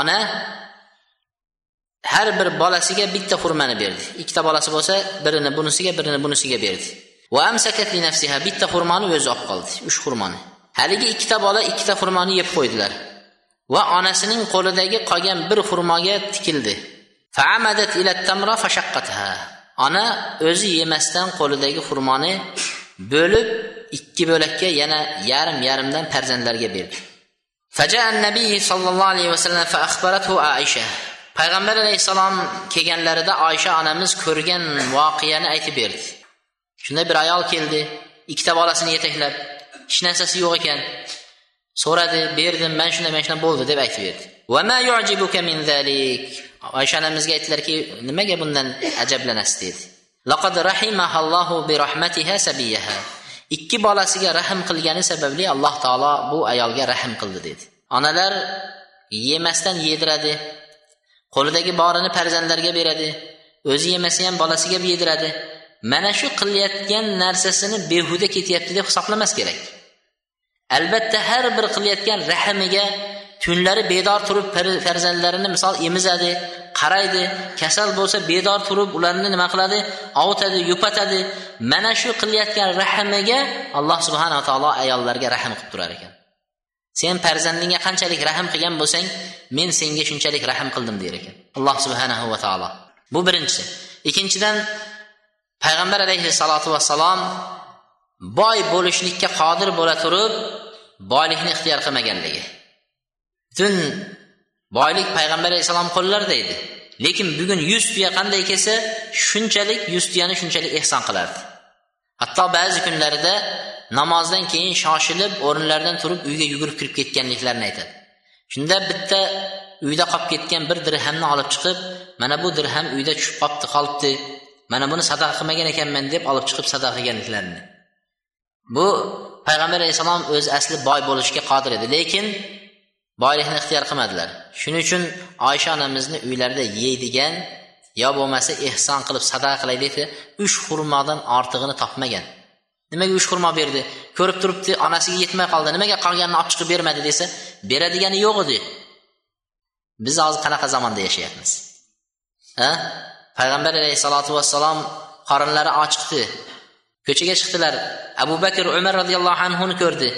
ona har bir bolasiga bitta xurmani berdi. Ikkita bolasi bo'lsa birini bunisiga birini bunisiga berdi. Va amsakat li nafsiha bitta xurmoni o'zi olib qoldi uch xurmoni. Haligi ikkita bola ikkita xurmoni yeb qo'ydilar. Va onasining qo'lidagi qolgan bir xurmoga tikildi. Faamadat ila tamra fashaqqatha ona o'zi yemasdan qo'lidagi xurmoni bo'lib ikki bo'lakka yana yarim yarimdan farzandlarga berdi. فجاء النبي صلى الله عليه وسلم فأخبرته عائشة payg'ambar alayhissalom kelganlarida oysha onamiz ko'rgan voqeani aytib berdi shunda bir ayol keldi ikkita bolasini yetaklab hech narsasi yo'q ekan so'radi berdim man shunday mana shunday bo'ldi deb aytib berdi oysha onamizga aytdilarki nimaga bundan ajablanasiz dedi ikki bolasiga rahm qilgani sababli alloh taolo bu ayolga rahm qildi dedi. Onalar yemasdan yediradi qo'lidagi borini farzandlarga beradi o'zi yemasa ham bolasiga yediradi. Mana shu qilayotgan narsasini behuda ketyapti deb hisoblamas kerak. Albatta har bir qilayotgan rahmiga tunlari bedor turib farzandlarini misol emizadi qaraydi kasal bo'lsa bedor turib ularni nima qiladi? Ovutadi yupatadi. Mana shu qilayotgan rahmiga alloh subhanava taolo ayollarga rahm qilib turar ekan. Sen farzandingga qanchalik rahm qilgan bo'lsang men senga shunchalik rahm qildim der ekan. Alloh subhanahu va taolo. Bu birinchisi. Ikkinchidan payg'ambar alayhissalotu vassalom boy bo'lishlikka qodir bo'la turib boylikni ixtiyor qilmaganligi butun boylik payg'ambar alayhissalom qo'llarida edi. Lekin bugun yuz tuya qanday kelsa shunchalik yuz tuyani shunchalik ehson qilardi. Hatto ba'zi kunlarida namozdan keyin shoshilib o'rinlaridan turib uyga yugurib kirib ketganliklarini aytadi. Shunda bitta uyda qolib ketgan bir dirhamni olib chiqib mana bu dirham uyda tushib qolibdi qolibdi. Mana buni sadaqa qilmagan ekanman deb olib chiqib sadaqa qilganliklarini. Bu payg'ambar alayhissalom o'zi asli boy bo'lishga qodir edi. Lekin boylikni ixtiyor qilmadilar. Shuning uchun oysha onamizni uylarida yeydigan yo bo'lmasa ehson qilib sadaqa qilay deb uch xurmodan ortig'ini topmagan. Nimaga uch xurmo berdi? Ko'rib turibdi onasiga yetmay qoldi. Nimaga qolganini olib chiqib bermadi desa beradigani yo'q edi. Biz hozir qanaqa zamonda yashayapmiz? Ha? Payg'ambar alayhissalotu vassalom qorinlari ochiqdi. Ko'chaga chiqdilar. Abu bakr umar roziyallohu anhuni ko'rdi.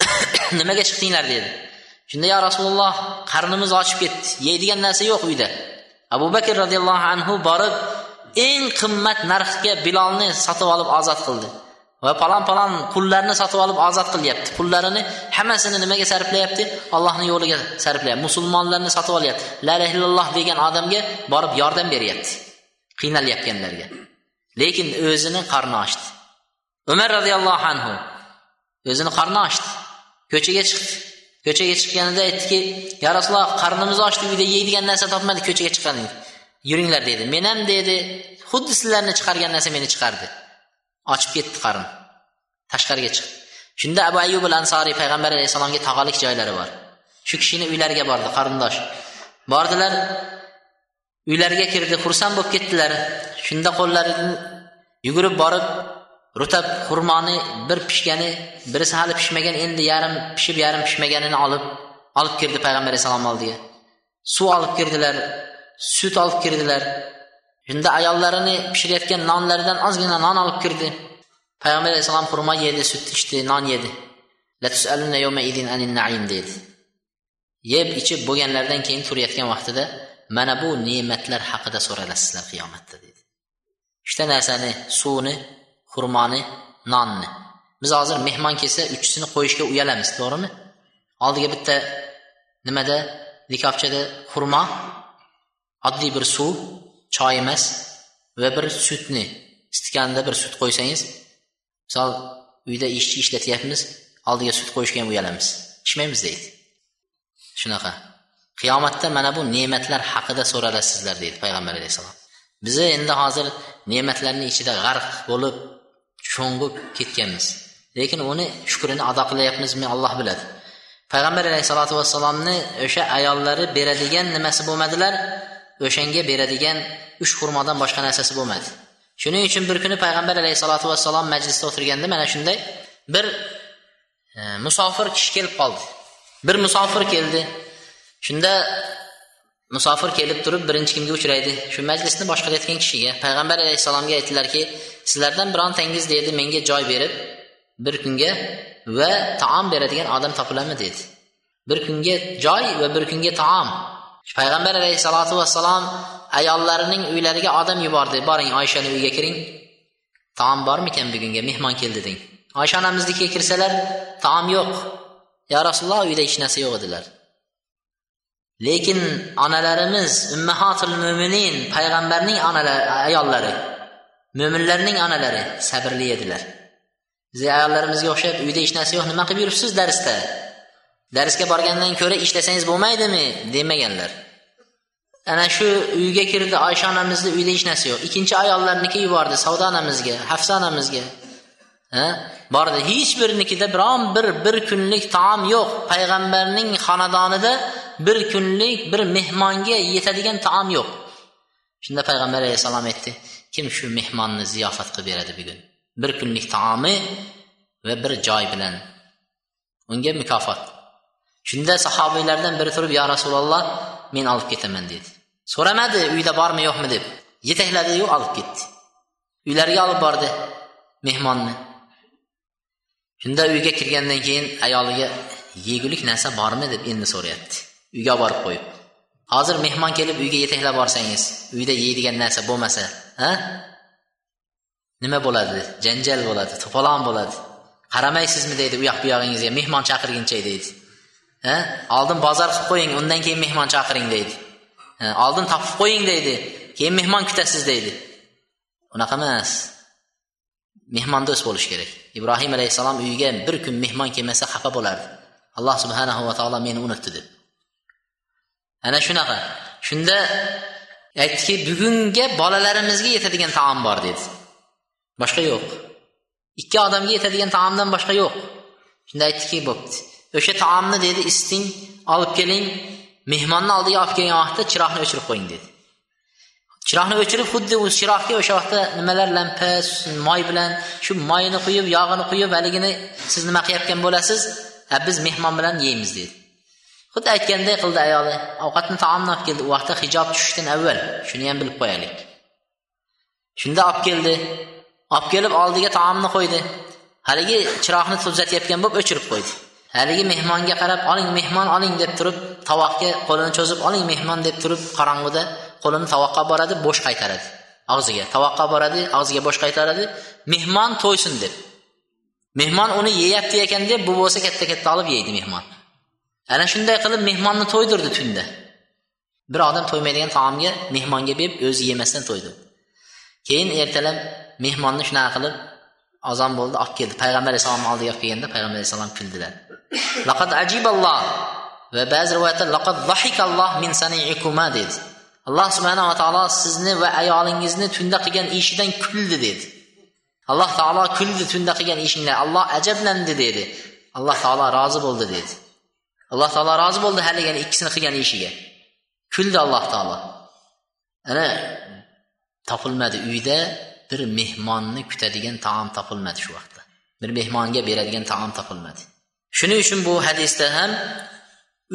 Nimaga chiqdinglar? dedi. Shunda yo rasululloh qarnimiz ochib ketdi. Yeydigan narsa yo'q uyda. Abu bakr roziyallohu anhu borib eng qimmat narxga bilolni sotib olib ozod qildi. Va palon palon qullarni sotib olib ozod qilyapti. Pullarini hammasini nimaga sarflayapti? Allohni yo'liga sarflayapti. Musulmonlarni sotib olyapti. La ilaha illalloh degan odamga borib yordam beryapti. Qiynalayotganlarga lekin o'zini qorni ochdi. Umar roziyallohu anhu o'zini qorni ochdi. Ko'chaga chiqdi. Ko'chaga chiqqanida aytdiki ya rasululloh qarnimiz ochdi uyda yeydigan narsa topmadik ko'chaga chiqqan yuringlar dedi. Men ham dedi. Xuddi sizlarni chiqargan narsa meni chiqardi. Ochib ketdi qarn. Tashqariga chiqdi. Shunda abu ayyub al ansoriy payg'ambar alayhissalomga tog'alik joylari bor. Shu kishini uylariga bordi qarindosh. Bordilar uylariga kirdi xursand bo'lib ketdilar. Shunda qo'llarini yugurib borib rutab xurmoni bir pishgani birisi hali pishmagan endi yarim pishib yarim pishmaganini olib olib kirdi payg'ambar alayhissalom oldiga. Suv olib kirdilar sut olib kirdilar. Shunda ayollarini pishirayotgan nonlaridan ozgina non olib kirdi. Payg'ambar alayhissalom xurmo yedi sut ichdi non yedi. Deydi yeb ichib bo'lganlaridan keyin turayotgan vaqtida mana bu ne'matlar haqida so'ralasizlar qiyomatda dedi. Uchta narsani suvni xurmoni nonni. Biz hozir mehmon kelsa uchisini qo'yishga uyalamiz to'g'rimi? Oldiga bitta nimada? Likopchada xurmo oddiy bir suv choy emas va bir sutni. Stakanda bir sut qo'ysangiz misol uyda ishchi ishlatyapmiz oldiga sut qo'yishga ham uyalamiz ichmaymiz deydi. Shunaqa. Qiyomatda mana bu ne'matlar haqida so'ralasizlar deydi payg'ambar alayhissalom. Bizni endi hozir ne'matlarni ichida g'arq bo'lib sho'ng'ib ketganmiz. Lekin uni shukrini ado qilyapmizmi alloh biladi. Payg'ambar alayhissalotu vassalomni o'sha ayollari beradigan nimasi bo'lmadilar? O'shanga beradigan uch xurmodan boshqa narsasi bo'lmadi. Shuning uchun bir kuni payg'ambar alayhissalotu vassalom majlisda o'tirganda mana shunday bir e, musofir kishi kelib qoldi. Bir musofir keldi. Shunda musofir kelib turib birinchi kimga uchraydi? Shu majlisni boshqarayotgan kishiga. Payg'ambar alayhissalomga aytdilarki sizlardan birontangiz dedi menga joy berib bir kunga va taom beradigan odam topiladimi? dedi. Bir kunga joy va bir kunga taom. Payg'ambar alayhissalotu vassalom ayollarining uylariga odam yubordi. Boring oyshani uyiga kiring. Taom bormikan bugunga mehmon keldi deng. Oysha onamiznikiga kirsalar taom yo'q. Yo rasululloh uyda hech narsa yo'q edilar lekin onalarimiz ummahotil mo'minin payg'ambarning onalari ayollari mo'minlarning onalari sabrli edilar. Biz ayollarimizga o'xshab uyda hech narsa yo'q nima qilib yuribsiz darsda? Darsga borgandan ko'ra ishlasangiz bo'lmaydimi? Demaganlar. Ana shu uyga kirdi oysha onamizni uyda hech narsa yo'q. Ikkinchi ayollarniki yubordi savdo onamizga hafsa onamizga. Bordi hech birinikida biron bir bir kunlik taom yo'q. Payg'ambarning xonadonida bir kunlik bir mehmonga yetadigan taom yo'q. Shunda payg'ambar alayhissalom aytdi kim shu mehmonni ziyofat qilib beradi bugun? Bir kunlik taomi va bir joy bilan. Unga mukofot. Shunda sahobiylardan biri turib yo rasululloh men olib ketaman dedi. So'ramadi uyda bormi yo'qmi? deb. Yetakladiyu olib ketdi. Uylariga olib bordi mehmonni. Shunda uyga kirgandan keyin ayoliga yegulik narsa bormi? deb endi so'rayapti. Uyga olib borib qo'yib. Hozir mehmon kelib uyga yetaklab borsangiz uyda yeydigan narsa bo'lmasa ha? Nima bo'ladi? Janjal bo'ladi to'polon bo'ladi. Qaramaysizmi deydi u yoq bu yog'ingizga mehmon chaqirguncha deydi. Ha? Oldin bozor qilib qo'ying undan keyin mehmon chaqiring deydi. Oldin topib qo'ying deydi keyin mehmon kutasiz deydi. Unaqa emas. Mehmondo'st bo'lish kerak. Ibrohim alayhissalom uyiga bir kun mehmon kelmasa xafa bo'lardi. Alloh subhanahu va taolo meni unutdi deb. Ana shunaqa. Shunda aytdiki bugunga bolalarimizga yetadigan taom bor dedi. Boshqa yo'q. Ikki odamga yetadigan taomdan boshqa yo'q. Shunda aytdiki bo'pti. O'sha taomni dedi isiting olib keling. Mehmonni oldiga olib kelgan vaqtda chiroqni o'chirib qo'ying dedi. Chiroqni o'chirib xuddi u chiroqga o'sha vaqtda nimalar lampa moy bilan shu moyini quyib yog'ini quyib haligini siz nima qilayotgan bo'lasiz? Ha biz mehmon bilan yeymiz dedi. Xuddi aytganday qildi ayoli ovqatni taomni olib keldi u vaqtda hijob tushishdan avval shuni ham bilib qo'yaylik. Shunda olib keldi olib kelib oldiga taomni qo'ydi. Haligi chiroqni tuzatayotgan bo'lib o'chirib qo'ydi. Haligi mehmonga qarab oling mehmon oling deb turib tovoqga qo'lini cho'zib oling mehmon deb turib qorong'uda qo'lini tovoqqa boradi bo'sh qaytaradi. Og'ziga tovoqqa boradi og'ziga bo'sh qaytaradi. Mehmon to'ysin deb. Mehmon uni yeyapti ekan deb bu bo'lsa katta katta olib yeydi mehmon. Ana shunday qilib mehmonni to'ydirdi tunda. Bir odam to'ymaydigan taomga mehmonga berib o'zi yemasdan to'ydi. Keyin ertalab mehmonni shunaqa qilib ozon bo'ldi olib keldi. Payg'ambar alayhissalomni oldiga olib kelganda payg'ambar alayhissalom kuldilar. Laqad ajiballoh va ba'zi rivoyatda laqad zahikalloh min saniikuma dedi. Alloh subhanava taolo sizni va ayolingizni tunda qilgan ishidan kuldi dedi. Alloh taolo kuldi tunda qilgan ishinglar alloh ajablandi dedi. Alloh taolo rozi bo'ldi dedi. Alloh taolo rozi bo'ldi haligi ikkisini qilgan ishiga. Kuldi alloh taolo. Ana topilmadi uyda bir mehmonni kutadigan taom topilmadi shu vaqtda. Bir mehmonga beradigan taom topilmadi. Shuning uchun bu hadisda ham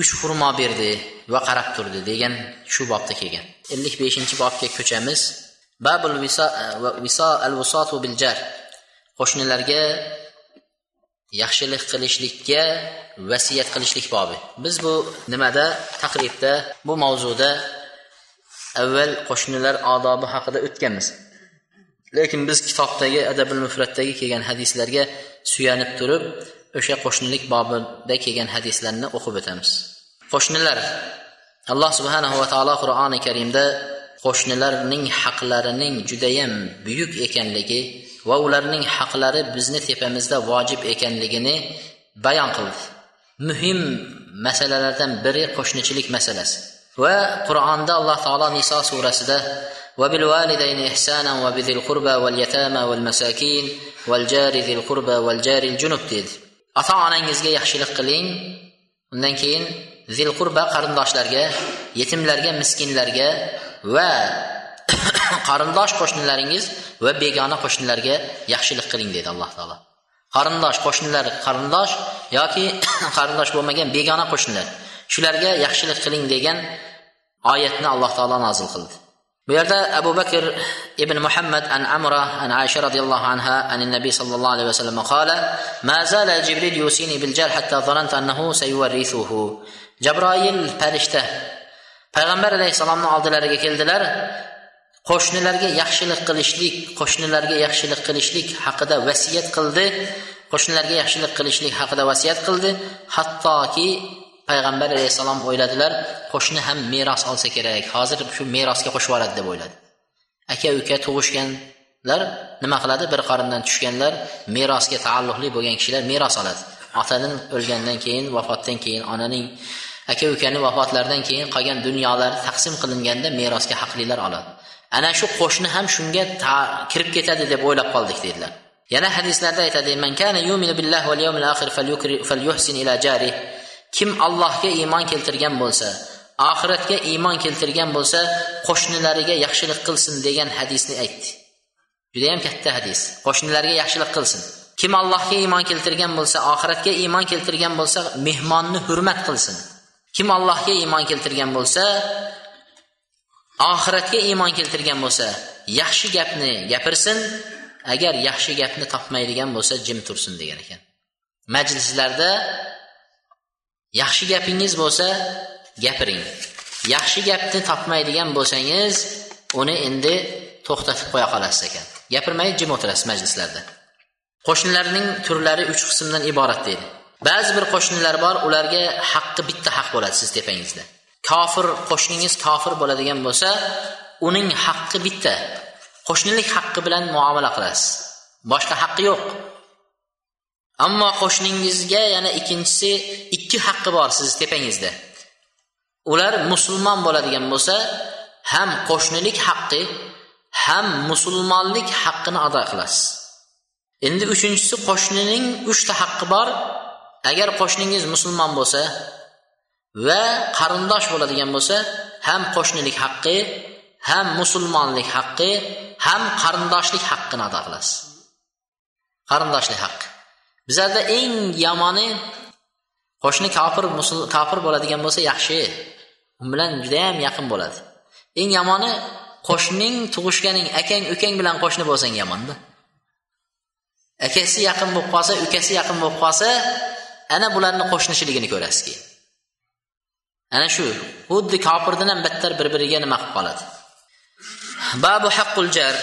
uch xurmo berdi va qarab turdi degan shu bobda kelgan. Ellik beshinchi bobga ko'chamiz. Babul al bil jar qo'shnilarga yaxshilik qilishlikka vasiyat qilishlik bobi. Biz bu nimada taqribda bu mavzuda avval qo'shnilar odobi haqida o'tganmiz. Lekin biz kitobdagi adabil mufratdagi kelgan hadislarga suyanib turib o'sha qo'shnilik bobida kelgan hadislarni o'qib o'tamiz. Qo'shnilar alloh subhanahu va taolo qur'oni karimda qo'shnilarning haqlarining judayam buyuk ekanligi va ularning haqlari bizni tepamizda vojib ekanligini bayon qildi muhim masalalardan biri qo'shnichilik masalasi va qur'onda alloh taolo niso surasida وبالوالدين إحسانا وبذي القربى واليتامى والمساكين والجار ذي القربى والجار الجنب dedi ota onangizga yaxshilik qiling undan keyin zil qurba qarindoshlarga yetimlarga miskinlarga va qarindosh qo'shnilaringiz va begona qo'shnilarga yaxshilik qiling dedi alloh taolo. Qarindosh qo'shnilar qarindosh yoki qarindosh bo'lmagan begona qo'shnilar shularga yaxshilik qiling degan oyatni alloh taolo nozil qildi. Bu yerda abu bakr ibn muhammad an amra an aysha roziyallohu anha an nabiy sallallohu alayhi vasallam qala ma zala jibril yusini bil jar hatta zanantu annahu sayuwarrithuhu jabroil farishta payg'ambar alayhissalomni oldilariga keldilar. Qo'shnilarga yaxshilik qilishlik qo'shnilarga yaxshilik qilishlik haqida vasiyat qildi. Qo'shnilarga yaxshilik qilishlik haqida vasiyat qildi. Hattoki payg'ambar alayhissalom o'yladilar qo'shni ham meros olsa kerak. Hozir shu merosga qo'shib yuboradi deb o'yladi. Aka uka tug'ishganlar nima qiladi? Bir qorindan tushganlar merosga taalluqli bo'lgan kishilar meros oladi. Otaning o'lgandan keyin vafotdan keyin onaning aka ukani vafotlaridan keyin qolgan dunyolari taqsim qilinganda merosga haqlilar oladi. Ana shu qo'shni ham shunga kirib ketadi deb o'ylab qoldik dedilar. Yana hadislarda aytadi man kana yuminu billahi val yawmil akhir falyuhsin ila jarih kim allohga iymon keltirgan bo'lsa oxiratga iymon keltirgan bo'lsa qo'shnilariga yaxshilik qilsin degan hadisni aytdi. Judayam katta hadis. Qo'shnilarga yaxshilik qilsin. Kim allohga iymon keltirgan bo'lsa oxiratga iymon keltirgan bo'lsa mehmonni hurmat qilsin. Kim allohga iymon keltirgan bo'lsa oxiratga iymon keltirgan bo'lsa yaxshi gapni gapirsin agar yaxshi gapni topmaydigan bo'lsa jim tursin degan ekan. Majlislarda yaxshi gapingiz bo'lsa gapiring. Yaxshi gapni topmaydigan bo'lsangiz uni endi to'xtatib qo'ya qolasiz ekan. Gapirmay jim o'tirasiz majlislarda. Qo'shnilarning turlari uch qismdan iborat deydi. Ba'zi bir qo'shnilar bor ularga haqqi bitta haq bo'ladi siz tepangizda. Kofir qo'shningiz kofir bo'ladigan bo'lsa uning haqqi bitta. Qo'shnilik haqqi bilan muomala qilasiz. Boshqa haqqi yo'q. Ammo qo'shningizga yana ikkinchisi ikki haqqi bor sizni tepangizda. Ular musulmon bo'ladigan bo'lsa ham qo'shnilik haqqi ham musulmonlik haqqini ado qilasiz. Endi uchinchisi qo'shnining uchta haqqi bor. Agar qo'shningiz musulmon bo'lsa va qarindosh bo'ladigan bo'lsa ham qo'shnilik haqqi ham musulmonlik haqqi ham qarindoshlik haqqini ado qilasiz. Qarindoshlik haqqi bizlarda eng yomoni qo'shni kofir kofir bo'ladigan bo'lsa yaxshi. U bilan judayam yaqin bo'ladi. Eng yomoni qo'shning tug'ishganing akang ukang bilan qo'shni bo'lsang yomonda akasi yaqin bo'lib qolsa ukasi yaqin bo'lib qolsa ana bularni qo'shnishiligini ko'rasiz keyin. ana shu xuddi kofirdan ham battar bir biriga nima qilib qoladi babu haqqul jar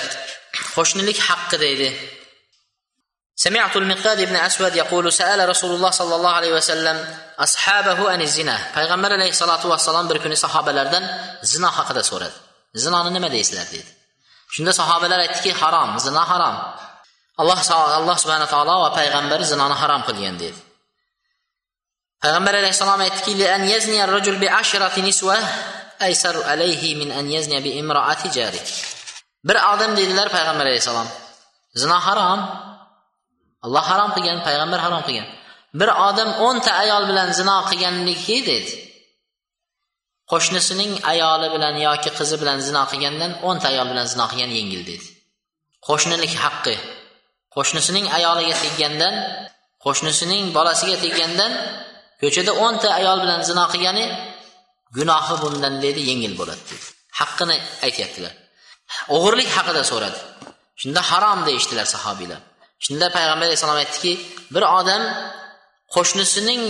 qo'shnilik haqqi deydi سمعت المقداد بن أسود يقول سأل رسول الله صلى الله عليه وسلم أصحابه عن الزنا payg'ambar alayhissalotu vassalom bir kuni sahobalardan zino haqida so'radi zinoni nima deysizlar dedi shunda sahobalar aytdiki harom zino harom alloh alloh subhana taolo va payg'ambari zinoni harom qilgan dedi payg'ambar alayhissalom aytdiki bir odam dedilar payg'ambar alayhissalom zino harom alloh harom qilgan payg'ambar harom qilgan. Bir odam o'nta ayol bilan zino qilganligi dedi. Qo'shnisining ayoli bilan yoki qizi bilan zino qilgandan o'nta ayol bilan zino qilgan yengil dedi. Qo'shnilik haqqi. Qo'shnisining ayoliga teggandan qo'shnisining bolasiga teggandan ko'chada o'nta ayol bilan zino qilgani gunohi bundan deydi yengil bo'ladi dedi haqqini aytyaptilar. O'g'irlik haqida so'radi. Shunda harom deyishdilar sahobiylar. Shunda payg'ambar alayhissalom aytdiki bir odam qo'shnisining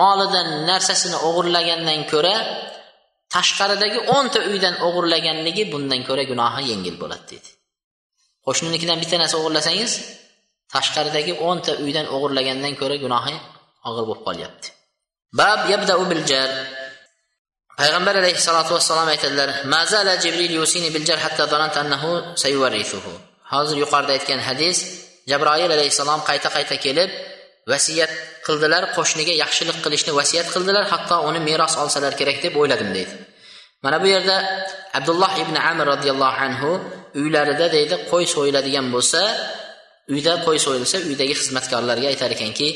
molidan narsasini o'g'irlagandan ko'ra tashqaridagi o'nta uydan o'g'irlaganligi bundan ko'ra gunohi yengil bo'ladi dedi qo'shninikidan bitta narsa o'g'irlasangiz tashqaridagi o'nta uydan o'g'irlagandan ko'ra gunohi og'ir bo'lib qolyapti. Bab yabdau bil jar payg'ambar alayhissalotu vassalom aytadilar mazala jibril yusini bil jar hatta annahu sayuvarrithuhu hozir yuqorida aytgan hadis jabroil alayhissalom qayta qayta kelib vasiyat qildilar qo'shniga yaxshilik qilishni vasiyat qildilar hatto uni meros olsalar kerak deb o'yladim deydi. Mana bu yerda abdulloh ibn amir roziyallohu anhu uylarida deydi qo'y so'yiladigan bo'lsa uyda qo'y so'yilsa uydagi xizmatkorlarga aytar ekanki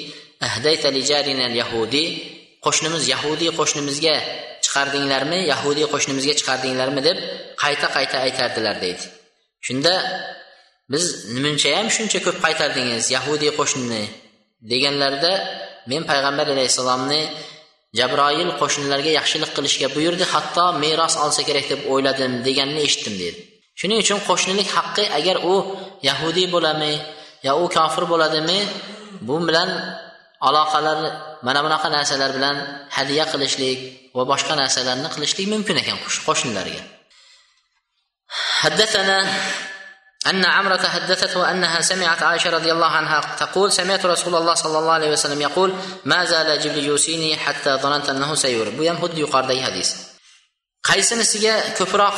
qo'shnimiz yahudiy qo'shnimizga chiqardinglarmi yahudiy qo'shnimizga chiqardinglarmi deb qayta qayta aytardilar deydi. Shunda biz nimunchayam shuncha ko'p qaytardingiz yahudiy qo'shnini deganlarida men payg'ambar alayhissalomni jabroil qo'shnilarga yaxshilik qilishga buyurdi hatto meros olsa kerak deb o'yladim deganini eshitdim dedi shuning uchun qo'shnilik haqqi agar u yahudiy bo'ladimi yo u kofir bo'ladimi bu bilan aloqalar mana bunaqa narsalar bilan hadya qilishlik va boshqa narsalarni qilishlik mumkin ekan qo'shnilarga حدثنا أن عمرة حدثته أنها سمعت عائشة رضي الله عنها تقول سمعت رسول الله صلى الله عليه وسلم يقول ما زال جبريل يوصيني حتى ظننت أنه سيور bu ham xuddi yuqoridagi hadis qaysinisiga ko'proq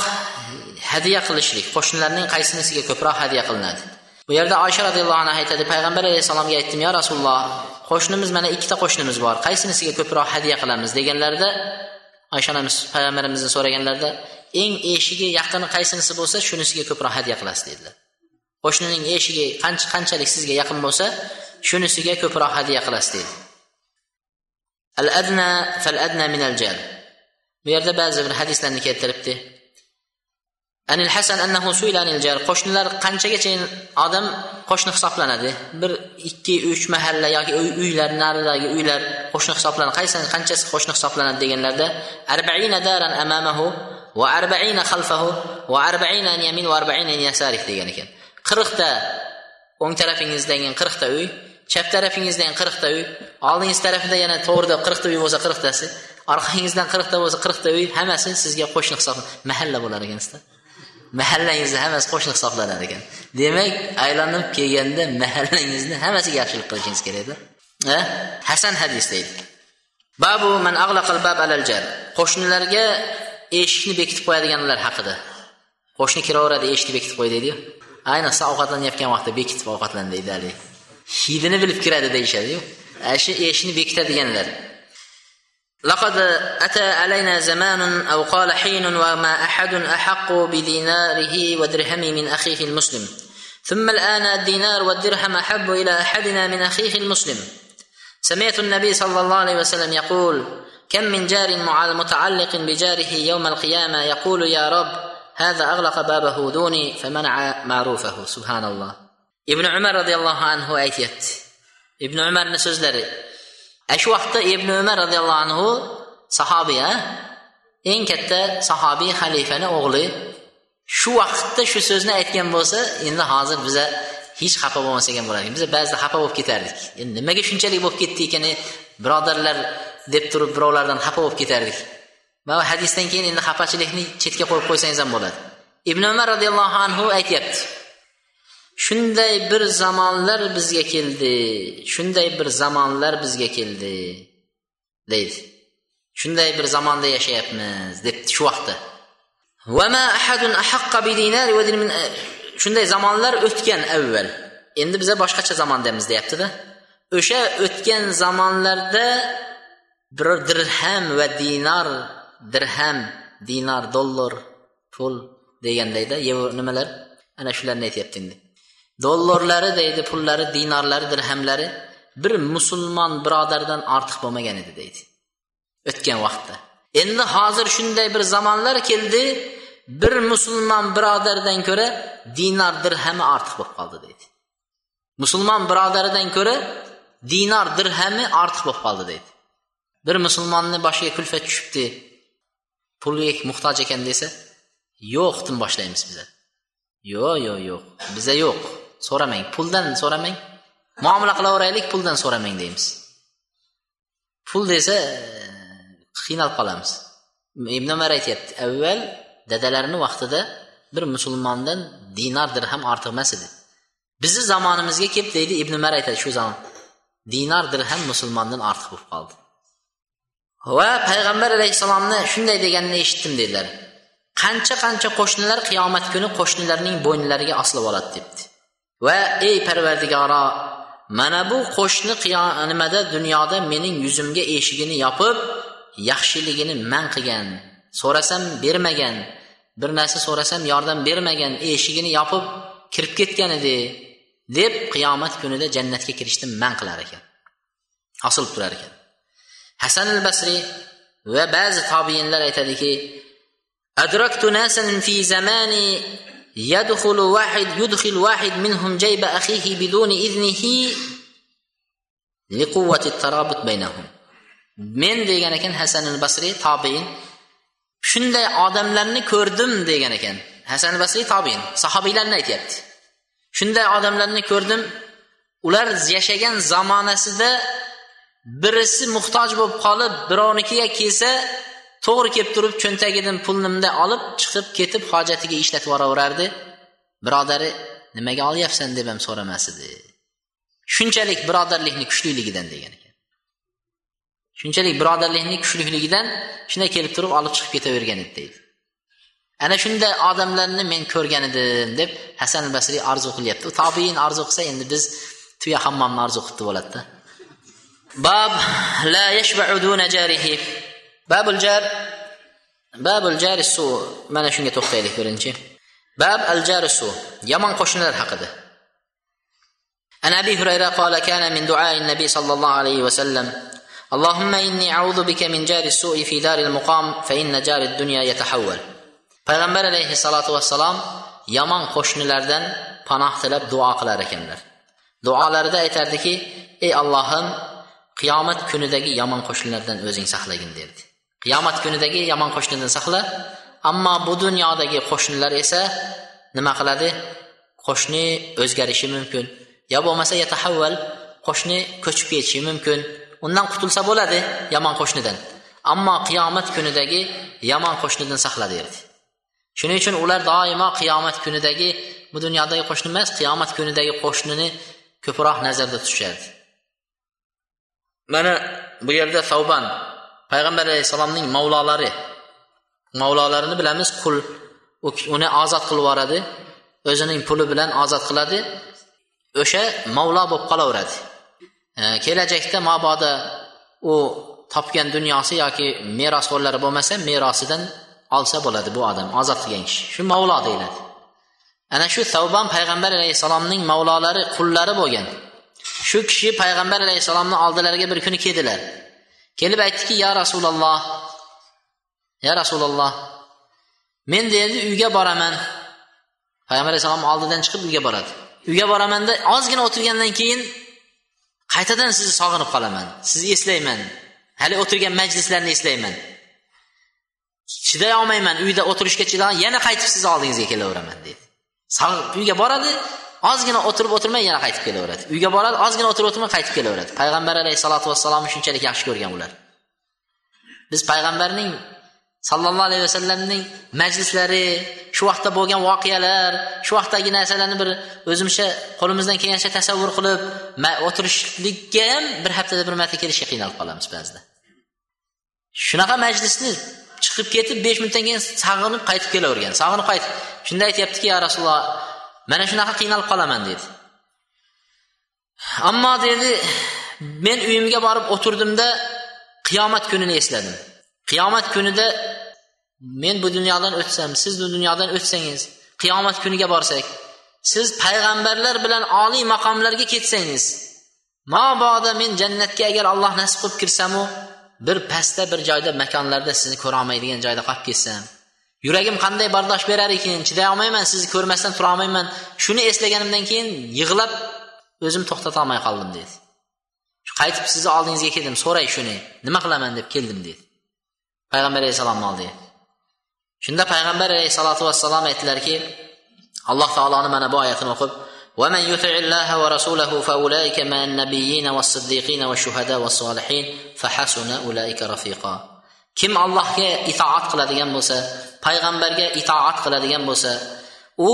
hadya qilishlik qo'shnilarning qaysinisiga ko'proq hadya qilinadi Bu yerda oysha roziyallohu anhu aytadi payg'ambar alayhissalomga aytdim yo rasululloh qo'shnimiz mana ikkita qo'shnimiz bor. Qaysinisiga ko'proq hadya qilamiz? deganlarida oysha onamiz payg'ambarimizni so'raganlarida eng eshigi yaqini qaysinisi bo'lsa shunisiga ko'proq hadya qilasiz dedilar. Qo'shnining eshigi qanchalik sizga yaqin bo'lsa shunisiga ko'proq hadya qilasiz dedi. Al adna fal adna min al jal bu yerda ba'zi bir hadislarni keltiribdi. Anil hasan annahu suila jar. Qo'shnilar qanchagacha odam qo'shni hisoblanadi? Bir ikki uch mahalla yoki uylar naridagi uylar qo'shni hisoblanadi. Qaysi qanchasi qo'shni hisoblanadi deganlarda arbaina daran amamahu va arbaina xalfahu va arbaina an yamin va arbaina an yasarih degan ekan. Qirqta o'ng tarafingizdan qirqta uy chap tarafingizdan qirqta uy oldingiz tarafida yana to'g'rida qirqta uy bo'lsa qirqtasi orqangizdan qirqta bo'lsa qirqta uy hammasi sizga qo'shni hisoblanadi. Mahalla bo'lar ekansizlar mahallangizni hammasi qo'shni hisoblanar ekan. Demak aylanib kelganda mahallangizni hammasiga yaxshilik qilishingiz kerakda. Hasan hadis deydi. Babu man aghlaqal bab alal jar. Qo'shnilarga eshikni bekitib qo'yadiganlar haqida. Qo'shni kiraveradi eshikni bekitib qo'y deydiyu. Ayniqsa ovqatlanayotgan vaqtda bekitib ovqatlan deydi haligi hidini bilib kiradi deyishadiyu. Shu eshikni bekitadiganlar. لقد أتى علينا زمان أو قال حين وما أحد أحق بديناره ودرهمه من أخيه المسلم. ثم الآن الدينار والدرهم أحب إلى أحدنا من أخيه المسلم. سمعت النبي صلى الله عليه وسلم يقول كم من جار متعلق بجاره يوم القيامة يقول يا رب هذا أغلق بابه دوني فمنع معروفه. سبحان الله. ابن عمر رضي الله عنه aytyapti ibn umarni ana shu vaqtda ibn umar roziyallohu anhu sahobiy eng katta sahobiy xalifani o'g'li. Shu vaqtda shu so'zni aytgan bo'lsa endi hozir biza hech xafa bo'lmasak ham bo'lardik biz ba'zida xafa bo'lib ketardik. Endi nimaga shunchalik bo'lib ketdi ekan birodarlar deb turib birovlardan xafa bo'lib ketardik. Mana bu hadisdan keyin endi xafachilikni chetga qo'yib qo'ysangiz ham bo'ladi. Ibn umar roziyallohu anhu aytyapti shunday bir zamonlar bizga keldi. Shunday bir zamonlar bizga keldi. Deydi. Shunday bir zamonda yashayapmiz debdi shu vaqtda. E, shunday zamonlar o'tgan avval. Endi biza boshqacha zamondamiz deyaptida. O'sha o'tgan zamonlarda bir dirham va dinar dirham dinar dollar pul degandayda nimalar? Ana shularni aytyapti endi. Dollarlari deydi pullari dinorlari dirhamlari bir musulmon birodardan ortiq bo'lmagan edi deydi. O'tgan vaqtda. Endi hozir shunday bir zamonlar keldi bir musulmon birodardan ko'ra dinor dirhami ortiq bo'lib qoldi deydi. Musulmon birodaridan ko'ra dinor dirhami ortiq bo'lib qoldi deydi. Bir musulmonni boshiga kulfat tushibdi pulga muhtoj ekan desa tin boshlaymiz biza. Yo'q yo'q yo'q biza yo'q. So'ramang. Puldan so'ramang. Muomala qilaveraylik puldan so'ramang deymiz. Pul desa qiynalib qolamiz. Ibn umar aytyapti avval dadalarini vaqtida bir musulmondan dinar dirham ortiq emas edi. Bizni zamonimizga kelib deydi ibn umar aytadi shu zamon dinar dirham musulmondan ortiq bo'lib qoldi. Va payg'ambar alayhissalomni shunday deganini eshitdim dedilar. Qancha qancha qo'shnilar qiyomat kuni qo'shnilarning bo'ynilariga osilib oladi debdi. Va ey parvardigoro mana bu qo'shni nimada dunyoda mening yuzimga eshigini yopib yaxshiligini man qilgan so'rasam bermagan bir narsa so'rasam yordam bermagan eshigini yopib kirib ketgan edi deb qiyomat kunida jannatga kirishni man qilar ekan osilib turar ekan. Hasan al basriy va ba'zi tobiinlar aytadiki adraktu nasan fi zamani يدخل واحد يدخل واحد منهم جيب أخيه بدون إذنه لقوة الترابط بينهم men degan ekan hasan al basriy tobiin shunday odamlarni ko'rdim degan ekan hasan al basriy tobiin sahobiylarni aytyapti shunday odamlarni ko'rdim ular yashagan zamonasida birisi muhtoj bo'lib qolib birovnikiga kelsa to'g'ri kelib turib cho'ntagidan pulnimda olib chiqib ketib hojatiga ishlatib yuboraverardi. Birodari nimaga olyapsan deb ham so'ramas edi. Shunchalik birodarlikni kuchliligidan degan ekan. Shunchalik birodarlikni kuchliligidan shunday kelib turib olib chiqib ketavergan edi deydi. Ana shunday odamlarni men ko'rgan edim deb hasan basriy orzu qilyapti. U tobiin orzu qilsa endi biz tuya hammomni orzu qilibdi bo'ladida bab la yashba'u duna jarihi. babul jar babul jari su mana shunga to'xtaylik birinchi bab al jari su yomon qo'shnilar haqida عن ابي هريره قال كان من دعاء النبي صلى الله عليه وسلم اللهم اني اعوذ بك من جار السوء في دار المقام فان جار الدنيا يتحول payg'ambar alayhissalotu vassalom yomon qo'shnilardan panoh tilab duo qilar ekanlar duolarida aytardiki ey allohim qiyomat kunidagi yomon qo'shnilardan o'zing saqlagin derdi Qiyomat kunidagi yomon qo'shnidan saqla. Ammo bu dunyodagi qo'shnilar esa nima qiladi? Qo'shni o'zgarishi mumkin. Yo bo'lmasa yatahavval qo'shni ko'chib ketishi mumkin. Undan qutulsa bo'ladi yomon qo'shnidan. Ammo qiyomat kunidagi yomon qo'shnidan saqla derdi. Shuning uchun ular doimo qiyomat kunidagi bu dunyodagi qo'shni emas qiyomat kunidagi qo'shnini ko'proq nazarda tutishardi. Mana bu yerda savban payg'ambar alayhissalomning mavlolari mavlolarini bilamiz qul. Uni ozod qilib yuboradi o'zining puli bilan ozod qiladi o'sha mavlo bo'lib qolaveradi. E, kelajakda mabodo u topgan dunyosi yoki merosxo'rlari bo'lmasa merosidan olsa bo'ladi bu odam ozod qilgan kishi. Shu mavlo deyiladi. Ana shu savban payg'ambar alayhissalomning mavlolari qullari bo'lgan. Shu kishi payg'ambar alayhissalomni oldilariga bir kuni keldilar. Kelib aytdiki ya rasululloh ya rasululloh men dedi uyga boraman. Payg'ambar alayhissalom oldidan chiqib uyga boradi. Uyga boramanda ozgina o'tirgandan keyin qaytadan sizni sog'inib qolaman sizni eslayman hali o'tirgan majlislarni eslayman. Chiday olmayman uyda o'tirishga chiday yana qaytib sizni oldingizga kelaveraman deydi uyga boradi ozgina o'tirib o'tirmay yana qaytib kelaveradi. Uyga boradi ozgina o'tirib o'tirmay qaytib kelaveradi. Payg'ambar alayhissalotu vassalomni shunchalik yaxshi ko'rgan ular. Biz payg'ambarning sallallohu alayhi vasallamning majlislari shu vaqtda bo'lgan voqealar shu vaqtdagi narsalarni bir o'zimcha qo'limizdan kelgancha tasavvur qilib o'tirishlikka ham bir haftada bir marta kelishga qiynalib qolamiz ba'zida. Shunaqa majlisni chiqib ketib besh minutdan keyin sog'inib qaytib kelavergan sog'inib qaytib. Shunda aytyaptiki ya rasululloh mana shunaqa qiynalib qolaman dedi. Ammo dedi men uyimga borib o'tirdimda qiyomat kunini esladim. Qiyomat kunida men bu dunyodan o'tsam siz bu dunyodan o'tsangiz qiyomat kuniga borsak siz payg'ambarlar bilan oliy maqomlarga ketsangiz mabodo men jannatga agar alloh nasib qilib kirsamu bir pastda bir joyda makonlarda sizni ko'rolmaydigan joyda qolib ketsam. yuragim qanday bardosh berar ekan chiday olmayman sizni ko'rmasdan tura olmayman shuni eslaganimdan keyin yig'lab o'zim to'xtatolmay qoldim dedi qaytib sizni oldingizga keldim so'ray shuni nima qilaman deb keldim dedi payg'ambar alayhissalomni oldiga shunda payg'ambar alayhissalotu vassalom aytdilarki alloh taoloni mana bu oyatini o'qib ومن يطع الله ورسوله فأولئك مع النبيين والصديقين والشهداء والصالحين فحسن أولئك رفيقا kim allohga itoat qiladigan bo'lsa payg'ambarga itoat qiladigan bo'lsa u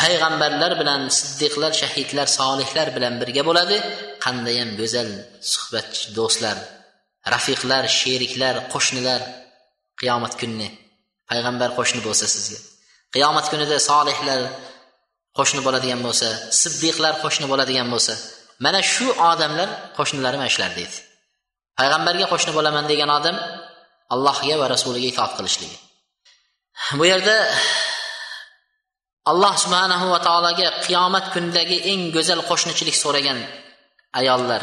payg'ambarlar bilan siddiqlar shahidlar solihlar bilan birga bo'ladi. Qandayyam go'zal suhbatchi do'stlar rafiqlar sheriklar qo'shnilar qiyomat kunini payg'ambar qo'shni bo'lsa sizga. Qiyomat kunida solihlar qo'shni bo'ladigan bo'lsa siddiqlar qo'shni bo'ladigan bo'lsa mana shu odamlar qo'shnilari mana shular deydi. Payg'ambarga qo'shni bo'laman degan odam allohga va rasuliga itoat qilishligi. Bu yerda alloh subhanahu va taologa qiyomat kunidagi eng go'zal qo'shnichilik so'ragan ayollar.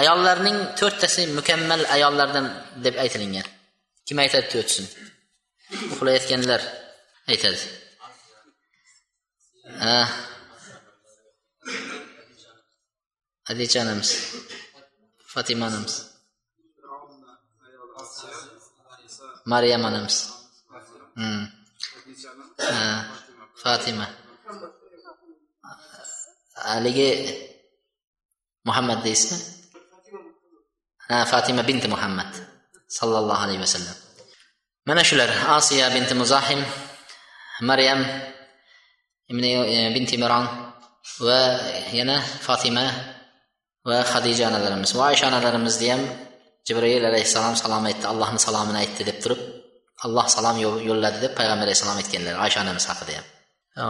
Ayollarning to'rttasi mukammal ayollardan deb aytilingan. Kim aytadi to'rtsin uxlayotganlar aytadi. Hadicha onamiz fatima onamiz maryam onamiz fatima haligi muhammad deysizmi ha fatima binti muhammad sallallohu alayhi vasallam mana shular osiya binti muzahim maryam binti imron va yana fotima va hadija onalarimiz va oysha onalarimizni ham jibril alayhissalom salom aytdi allohni salomini aytdi deb turib alloh salom yo'lladi deb payg'ambar alayhissalom aytganlar oysha onamiz haqida ham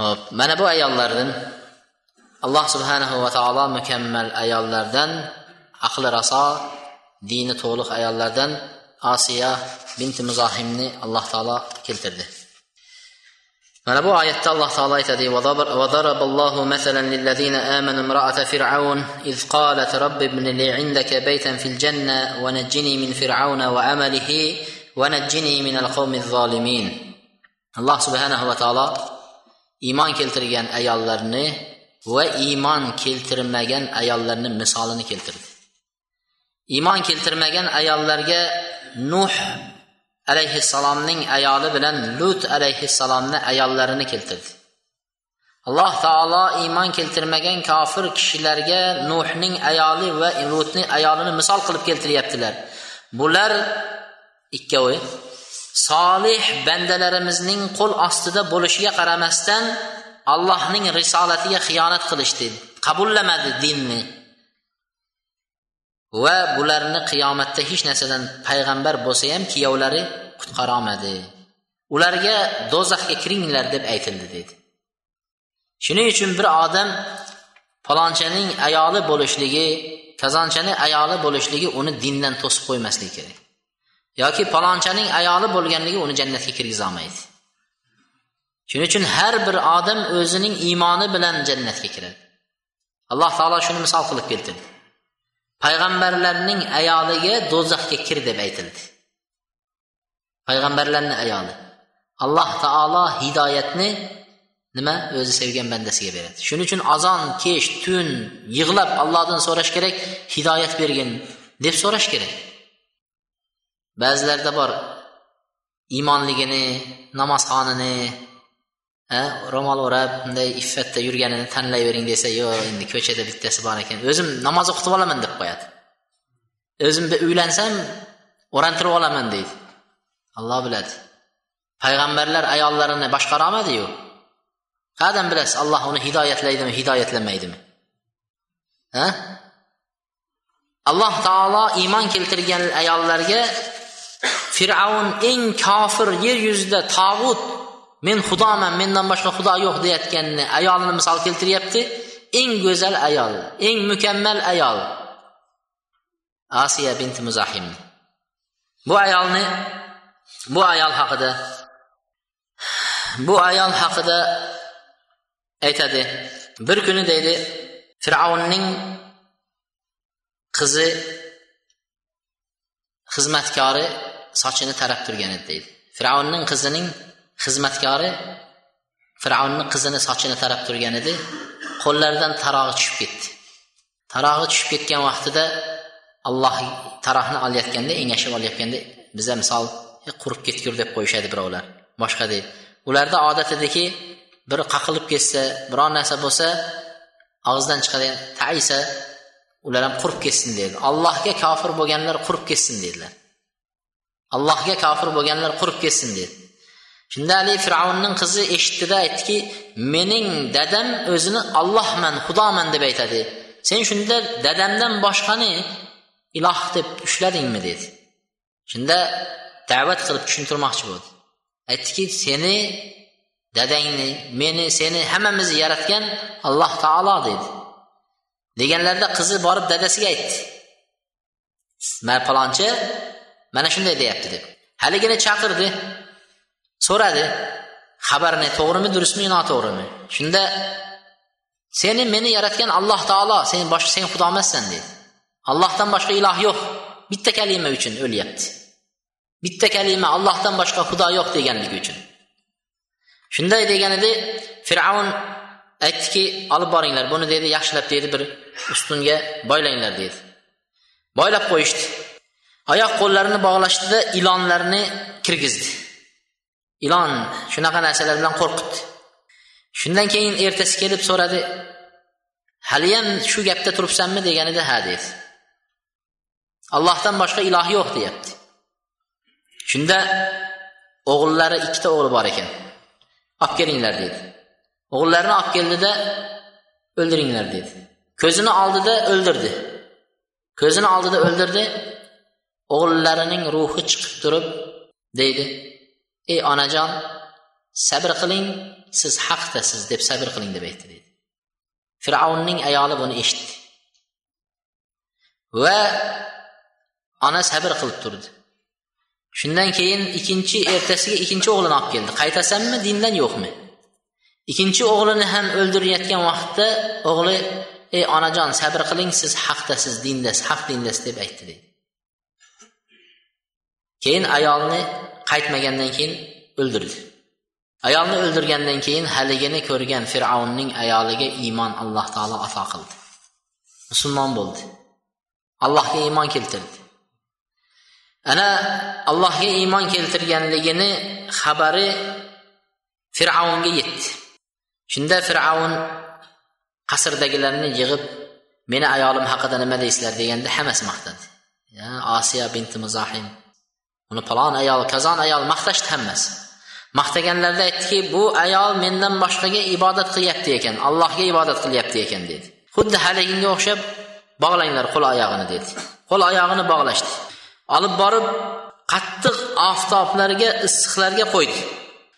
hop mana bu ayollardan alloh subhanahu va taolo mukammal ayollardan aqli raso dini to'liq ayollardan osiya binti muzohimni alloh taolo keltirdi mana bu oyatda alloh taolo aytadi وضرب الله مثلا للذين آمنوا امرأة فرعون إذ قالت رب ابن لي عندك بيتا في الجنة ونجني من فرعون وعمله zolimin alloh subhanahu va taolo iymon keltirgan ayollarni va iymon keltirmagan ayollarni misolini keltirdi. Iymon keltirmagan ayollarga nuh alayhissalomning ayoli bilan lut alayhissalomni ayollarini keltirdi. Alloh taolo iymon keltirmagan kofir kishilarga nuhning ayoli va lutning ayolini misol qilib keltiryaptilar. Bular ikkovi solih bandalarimizning qo'l ostida bo'lishiga qaramasdan allohning risolatiga xiyonat qilishdi qabullamadi dinni. Va bularni qiyomatda hech narsadan payg'ambar bo'lsa ham kuyovlari qutqarolmadi. Ularga do'zaxga kiringlar deb aytildi dedi. Shuning uchun bir odam falonchaning ayoli bo'lishligi kazonchani ayoli bo'lishligi uni dindan to'sib qo'ymasligi kerak. Yoki palonchaning ayoli bo'lganligi uni jannatga kirgizolmaydi. Shuning uchun har bir odam o'zining iymoni bilan jannatga kiradi. Alloh taolo shuni misol qilib keltirdi. Payg'ambarlarning ayoliga do'zaxga kir deb aytildi. Payg'ambarlarni ayoli alloh taolo hidoyatni nima? O'zi sevgan bandasiga beradi. Shuning uchun azon kech tun yig'lab allohdan so'rash kerak hidoyat bergin deb so'rash kerak. Ba'zilarda bor iymonligini namozxonini ro'mol o'rab bunday iffatda yurganini tanlayvering desa yo'q endi ko'chada bittasi bor ekan. O'zim namoz o'qitib olaman deb qo'yadi. O'zim uylansam o'rantirib olaman deydi. Alloh biladi. Payg'ambarlar ayollarini boshqara olmadiyu. Qayerdan bilasiz alloh uni hidoyatlaydimi hidoyatlamaydimi? Ha? Alloh taolo iymon keltirgan ayollarga fir'avn eng kofir yer yuzida tog'ut men xudoman mendan boshqa xudo yo'q deyayotganni ayolini misol keltiryapti. Eng go'zal ayol eng mukammal ayol asiya binti muzahim. Bu ayolni bu ayol haqida bu ayol haqida aytadi. Bir kuni deydi fir'avnning qizi xizmatkori sochini tarab turgan edi deydi. Fir'avnning qizining xizmatkori fir'avnni qizini sochini tarab turgan edi. Qo'llaridan tarog'i tushib ketdi. Tarog'i tushib ketgan vaqtida alloh taroqni olayotganda engashib olayotganda biza misol qurib ketgur deb qo'yishadi birovlar. Boshqa deydi. Ularda odat ediki bir qaqilib ketsa biror narsa bo'lsa og'zidan chiqadigan taisa ular ham qurib ketsin deydi. Allohga kofir bo'lganlar qurib ketsin dedilar. Allohga kofir bo'lganlar qurib ketsin dedi. Shunda haligi fir'avnning qizi eshitdida aytdiki mening dadam o'zini ollohman xudoman deb aytadi. Sen shunda dadamdan boshqani iloh deb ushladingmi? dedi. Shunda da'vat qilib tushuntirmoqchi bo'ldi. Aytdiki seni dadangni meni seni hammamizni yaratgan alloh taolo dedi. Deganlarida qizi borib dadasiga aytdi. Ma palonchi mana shunday deyapti deb. Haligini chaqirdi so'radi xabarni to'g'rimi durustmi noto'g'rimi? Shunda seni meni yaratgan alloh taolo sen boshqa sen xudo emassan dedi allohdan boshqa iloh yo'q. Bitta kalima uchun o'lyapti. Bitta kalima allohdan boshqa xudo yo'q deganligi uchun. Shunday deganida fir'avn aytdiki olib boringlar buni dedi yaxshilab dedi bir ustunga boylanglar dedi. Boylab qo'yishdi. Oyoq qo'llarini bog'lashdida ilonlarni kirgizdi. Ilon shunaqa narsalar bilan qo'rqitdi. Shundan keyin ertasi kelib so'radi haliyam shu gapda turibsanmi? deganida ha dedi. Allohdan boshqa iloh yo'q deyapti. Shunda o'g'illari ikkita o'g'li bor ekan. Olib kelinglar dedi. O'g'illarini olib keldida o'ldiringlar dedi. Ko'zini oldida o'ldirdi. Ko'zini oldida o'ldirdi o'g'illarining ruhi chiqib turib deydi ey onajon sabr qiling siz haqdasiz deb sabr qiling deb aytdi deydi. Fir'avnning ayoli buni eshitdi. Va ona sabr qilib turdi. Shundan keyin ikkinchi ertasiga ikkinchi o'g'lini olib keldi. Qaytasanmi dindan yo'qmi? Ikkinchi o'g'lini ham o'ldirayotgan vaqtda o'g'li ey onajon sabr qiling siz haqdasiz dindasiz haq dindasiz deb aytdi deydi. Keyin ayolni qaytmagandan keyin o'ldirdi. Ayolni o'ldirgandan keyin haligini ko'rgan fir'avnning ayoliga iymon alloh taolo ato qildi. Musulmon bo'ldi. Allohga iymon keltirdi. Ana allohga iymon keltirganligini xabari fir'avnga yetdi. Shunda fir'avn qasrdagilarni yig'ib meni ayolim haqida nima deysizlar? deganda hammasi maqtadi. Ya osiya binti muzahim uni palon ayol kazon ayol maqtashdi hammasi. Maqtaganlarida aytdiki bu ayol mendan boshqaga ibodat qilyapti ekan allohga ibodat qilyapti ekan dedi. Xuddi haliginga o'xshab bog'langlar qo'l oyog'ini dedi. Qo'l oyog'ini bog'lashdi. Olib borib qattiq oftoblarga issiqlarga qo'ydi.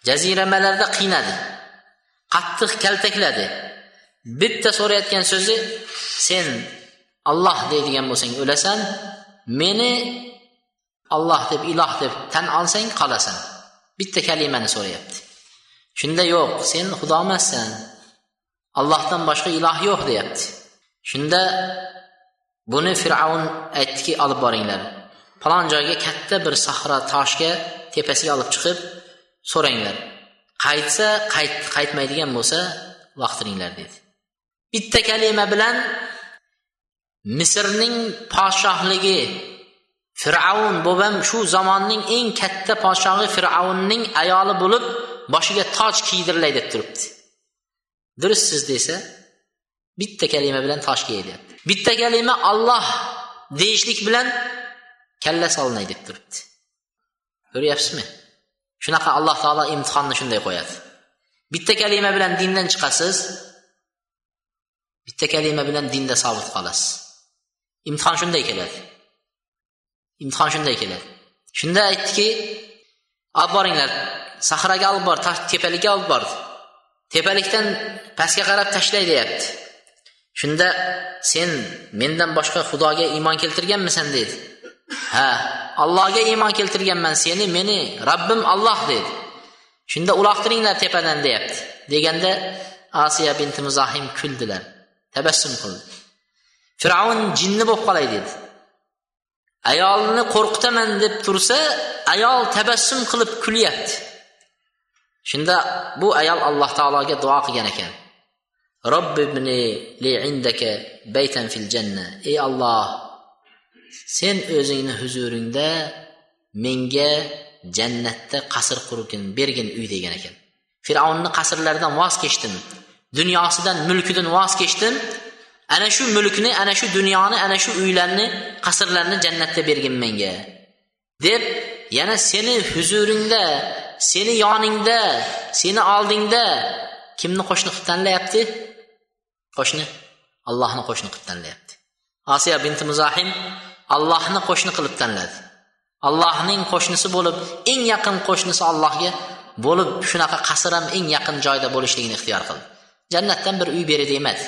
Jaziramalarda qiynadi. Qattiq kaltakladi. Bitta so'rayotgan so'zi sen olloh deydigan bo'lsang o'lasan meni alloh deb iloh deb tan olsang qolasan. Bitta kalimani so'rayapti. Shunda yo'q sen xudo emassan allohdan boshqa iloh yo'q deyapti. Shunda buni fir'avn aytdiki olib boringlar. Falon joyga katta bir sahro toshga tepasiga olib chiqib so'ranglar. Qaytsa qayt qaytmaydigan bo'lsa vaqtiringlar dedi. Bitta kalima bilan misrning podshohligi fir'avn bo'lgan shu zamonning eng katta podshohi fir'avnning ayoli bo'lib boshiga toj kiydirilay deb turibdi. Durustsiz desa bitta kalima bilan tosh kiyilyapti. Bitta kalima olloh deyishlik bilan kalla solinay deb turibdi. Ko'ryapsizmi? Shunaqa alloh taolo imtihonni shunday qo'yadi. Bitta kalima bilan dindan chiqasiz bitta kalima bilan dinda sobit qolasiz. Imtihon shunday keladi. Imtihon shunday keladi. Shunda aytdiki olib boringlar sahraga olib bor tepalikka olib bordi tepalikdan pastga qarab tashlay deyapti. Shunda sen mendan boshqa xudoga iymon keltirganmisan dedi ha allohga iymon keltirganman seni meni robbim olloh dedi shunda uloqtiringlar tepadan deyapti. Deganda asiya binti muzohim kuldilar tabassum qildi. Fir'avn jinni bo'lib qolay dedi ayolni qo'rqitaman deb tursa ayol tabassum qilib kulyapti. Shunda bu ayol alloh taologa duo qilgan ekan. Robbibni li indaka baytan fil janna. Ey olloh sen o'zingni huzuringda menga jannatda qasr qurgin bergin uy degan ekan. Fir'avnni qasrlaridan voz kechdim. Dunyosidan mulkidan voz kechdim. Ana shu mulkni ana shu dunyoni ana shu uylarni qasrlarni jannatda bergin menga. Deb yana seni huzuringda seni yoningda seni oldingda kimni qo'shni qilib tanlayapti? Qo'shni allohni qo'shni qilib tanlayapti. Osiya binti muzohim allohni qo'shni qilib tanladi. Allohning qo'shnisi bo'lib eng yaqin qo'shnisi allohga bo'lib shunaqa qasr ham eng yaqin joyda bo'lishligini ixtiyor qildi. Jannatdan bir uy beri demadi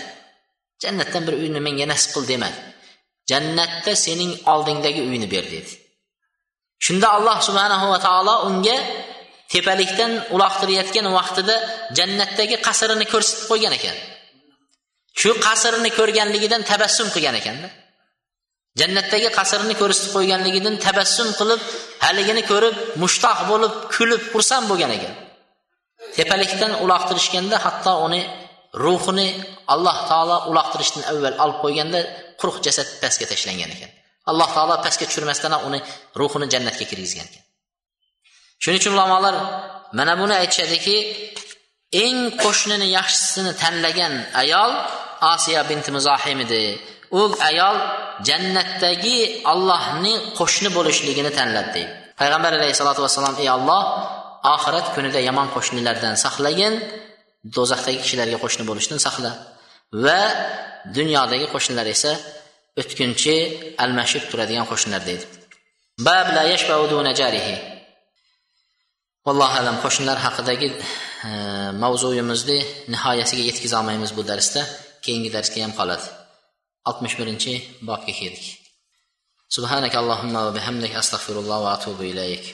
jannatdan bir uyni menga nasib qil demadi jannatda sening oldingdagi uyni ber dedi. Shunda alloh subhanahu va taolo unga tepalikdan uloqtirayotgan vaqtida jannatdagi qasrini ko'rsatib qo'ygan ekan. Shu qasrni ko'rganligidan tabassum qilgan ekanda. Jannatdagi qasrni ko'rsatib qo'yganligidan tabassum qilib haligini ko'rib mushtoq bo'lib kulib xursand bo'lgan ekan. Tepalikdan uloqtirishganda hatto uni ruhini alloh taolo uloqtirishdan avval olib qo'yganda quruq jasad pastga tashlangan ekan. Alloh taolo pastga tushirmasdan uni ruhini jannatga kirgizgan ekan. Shuning uchun ulamolar mana buni aytishadiki eng qo'shnini yaxshisini tanlagan ayol osiyo binti muzohim edi. U ayol jannatdagi allohning qo'shni bo'lishligini tanladi. Deydi payg'ambar alayhissalotu vassalom ey olloh oxirat kunida yomon qo'shnilardan saqlagin do'zaxdagi kishilarga qo'shni bo'lishdan saqla. Va dunyodagi qo'shnilar esa o'tkinchi almashib turadigan qo'shnilar deydi. Bab la yashbau duna jarihi. Vallohu alam qo'shnilar haqidagi e, mavzuyimizni nihoyasiga yetkaza olmaymiz bu darsda. Keyingi darsga ham qoladi. Oltmish birinchi bobga keldik. Subhanak allohumma va bihamdik astag'firulloh va atubu ilayk.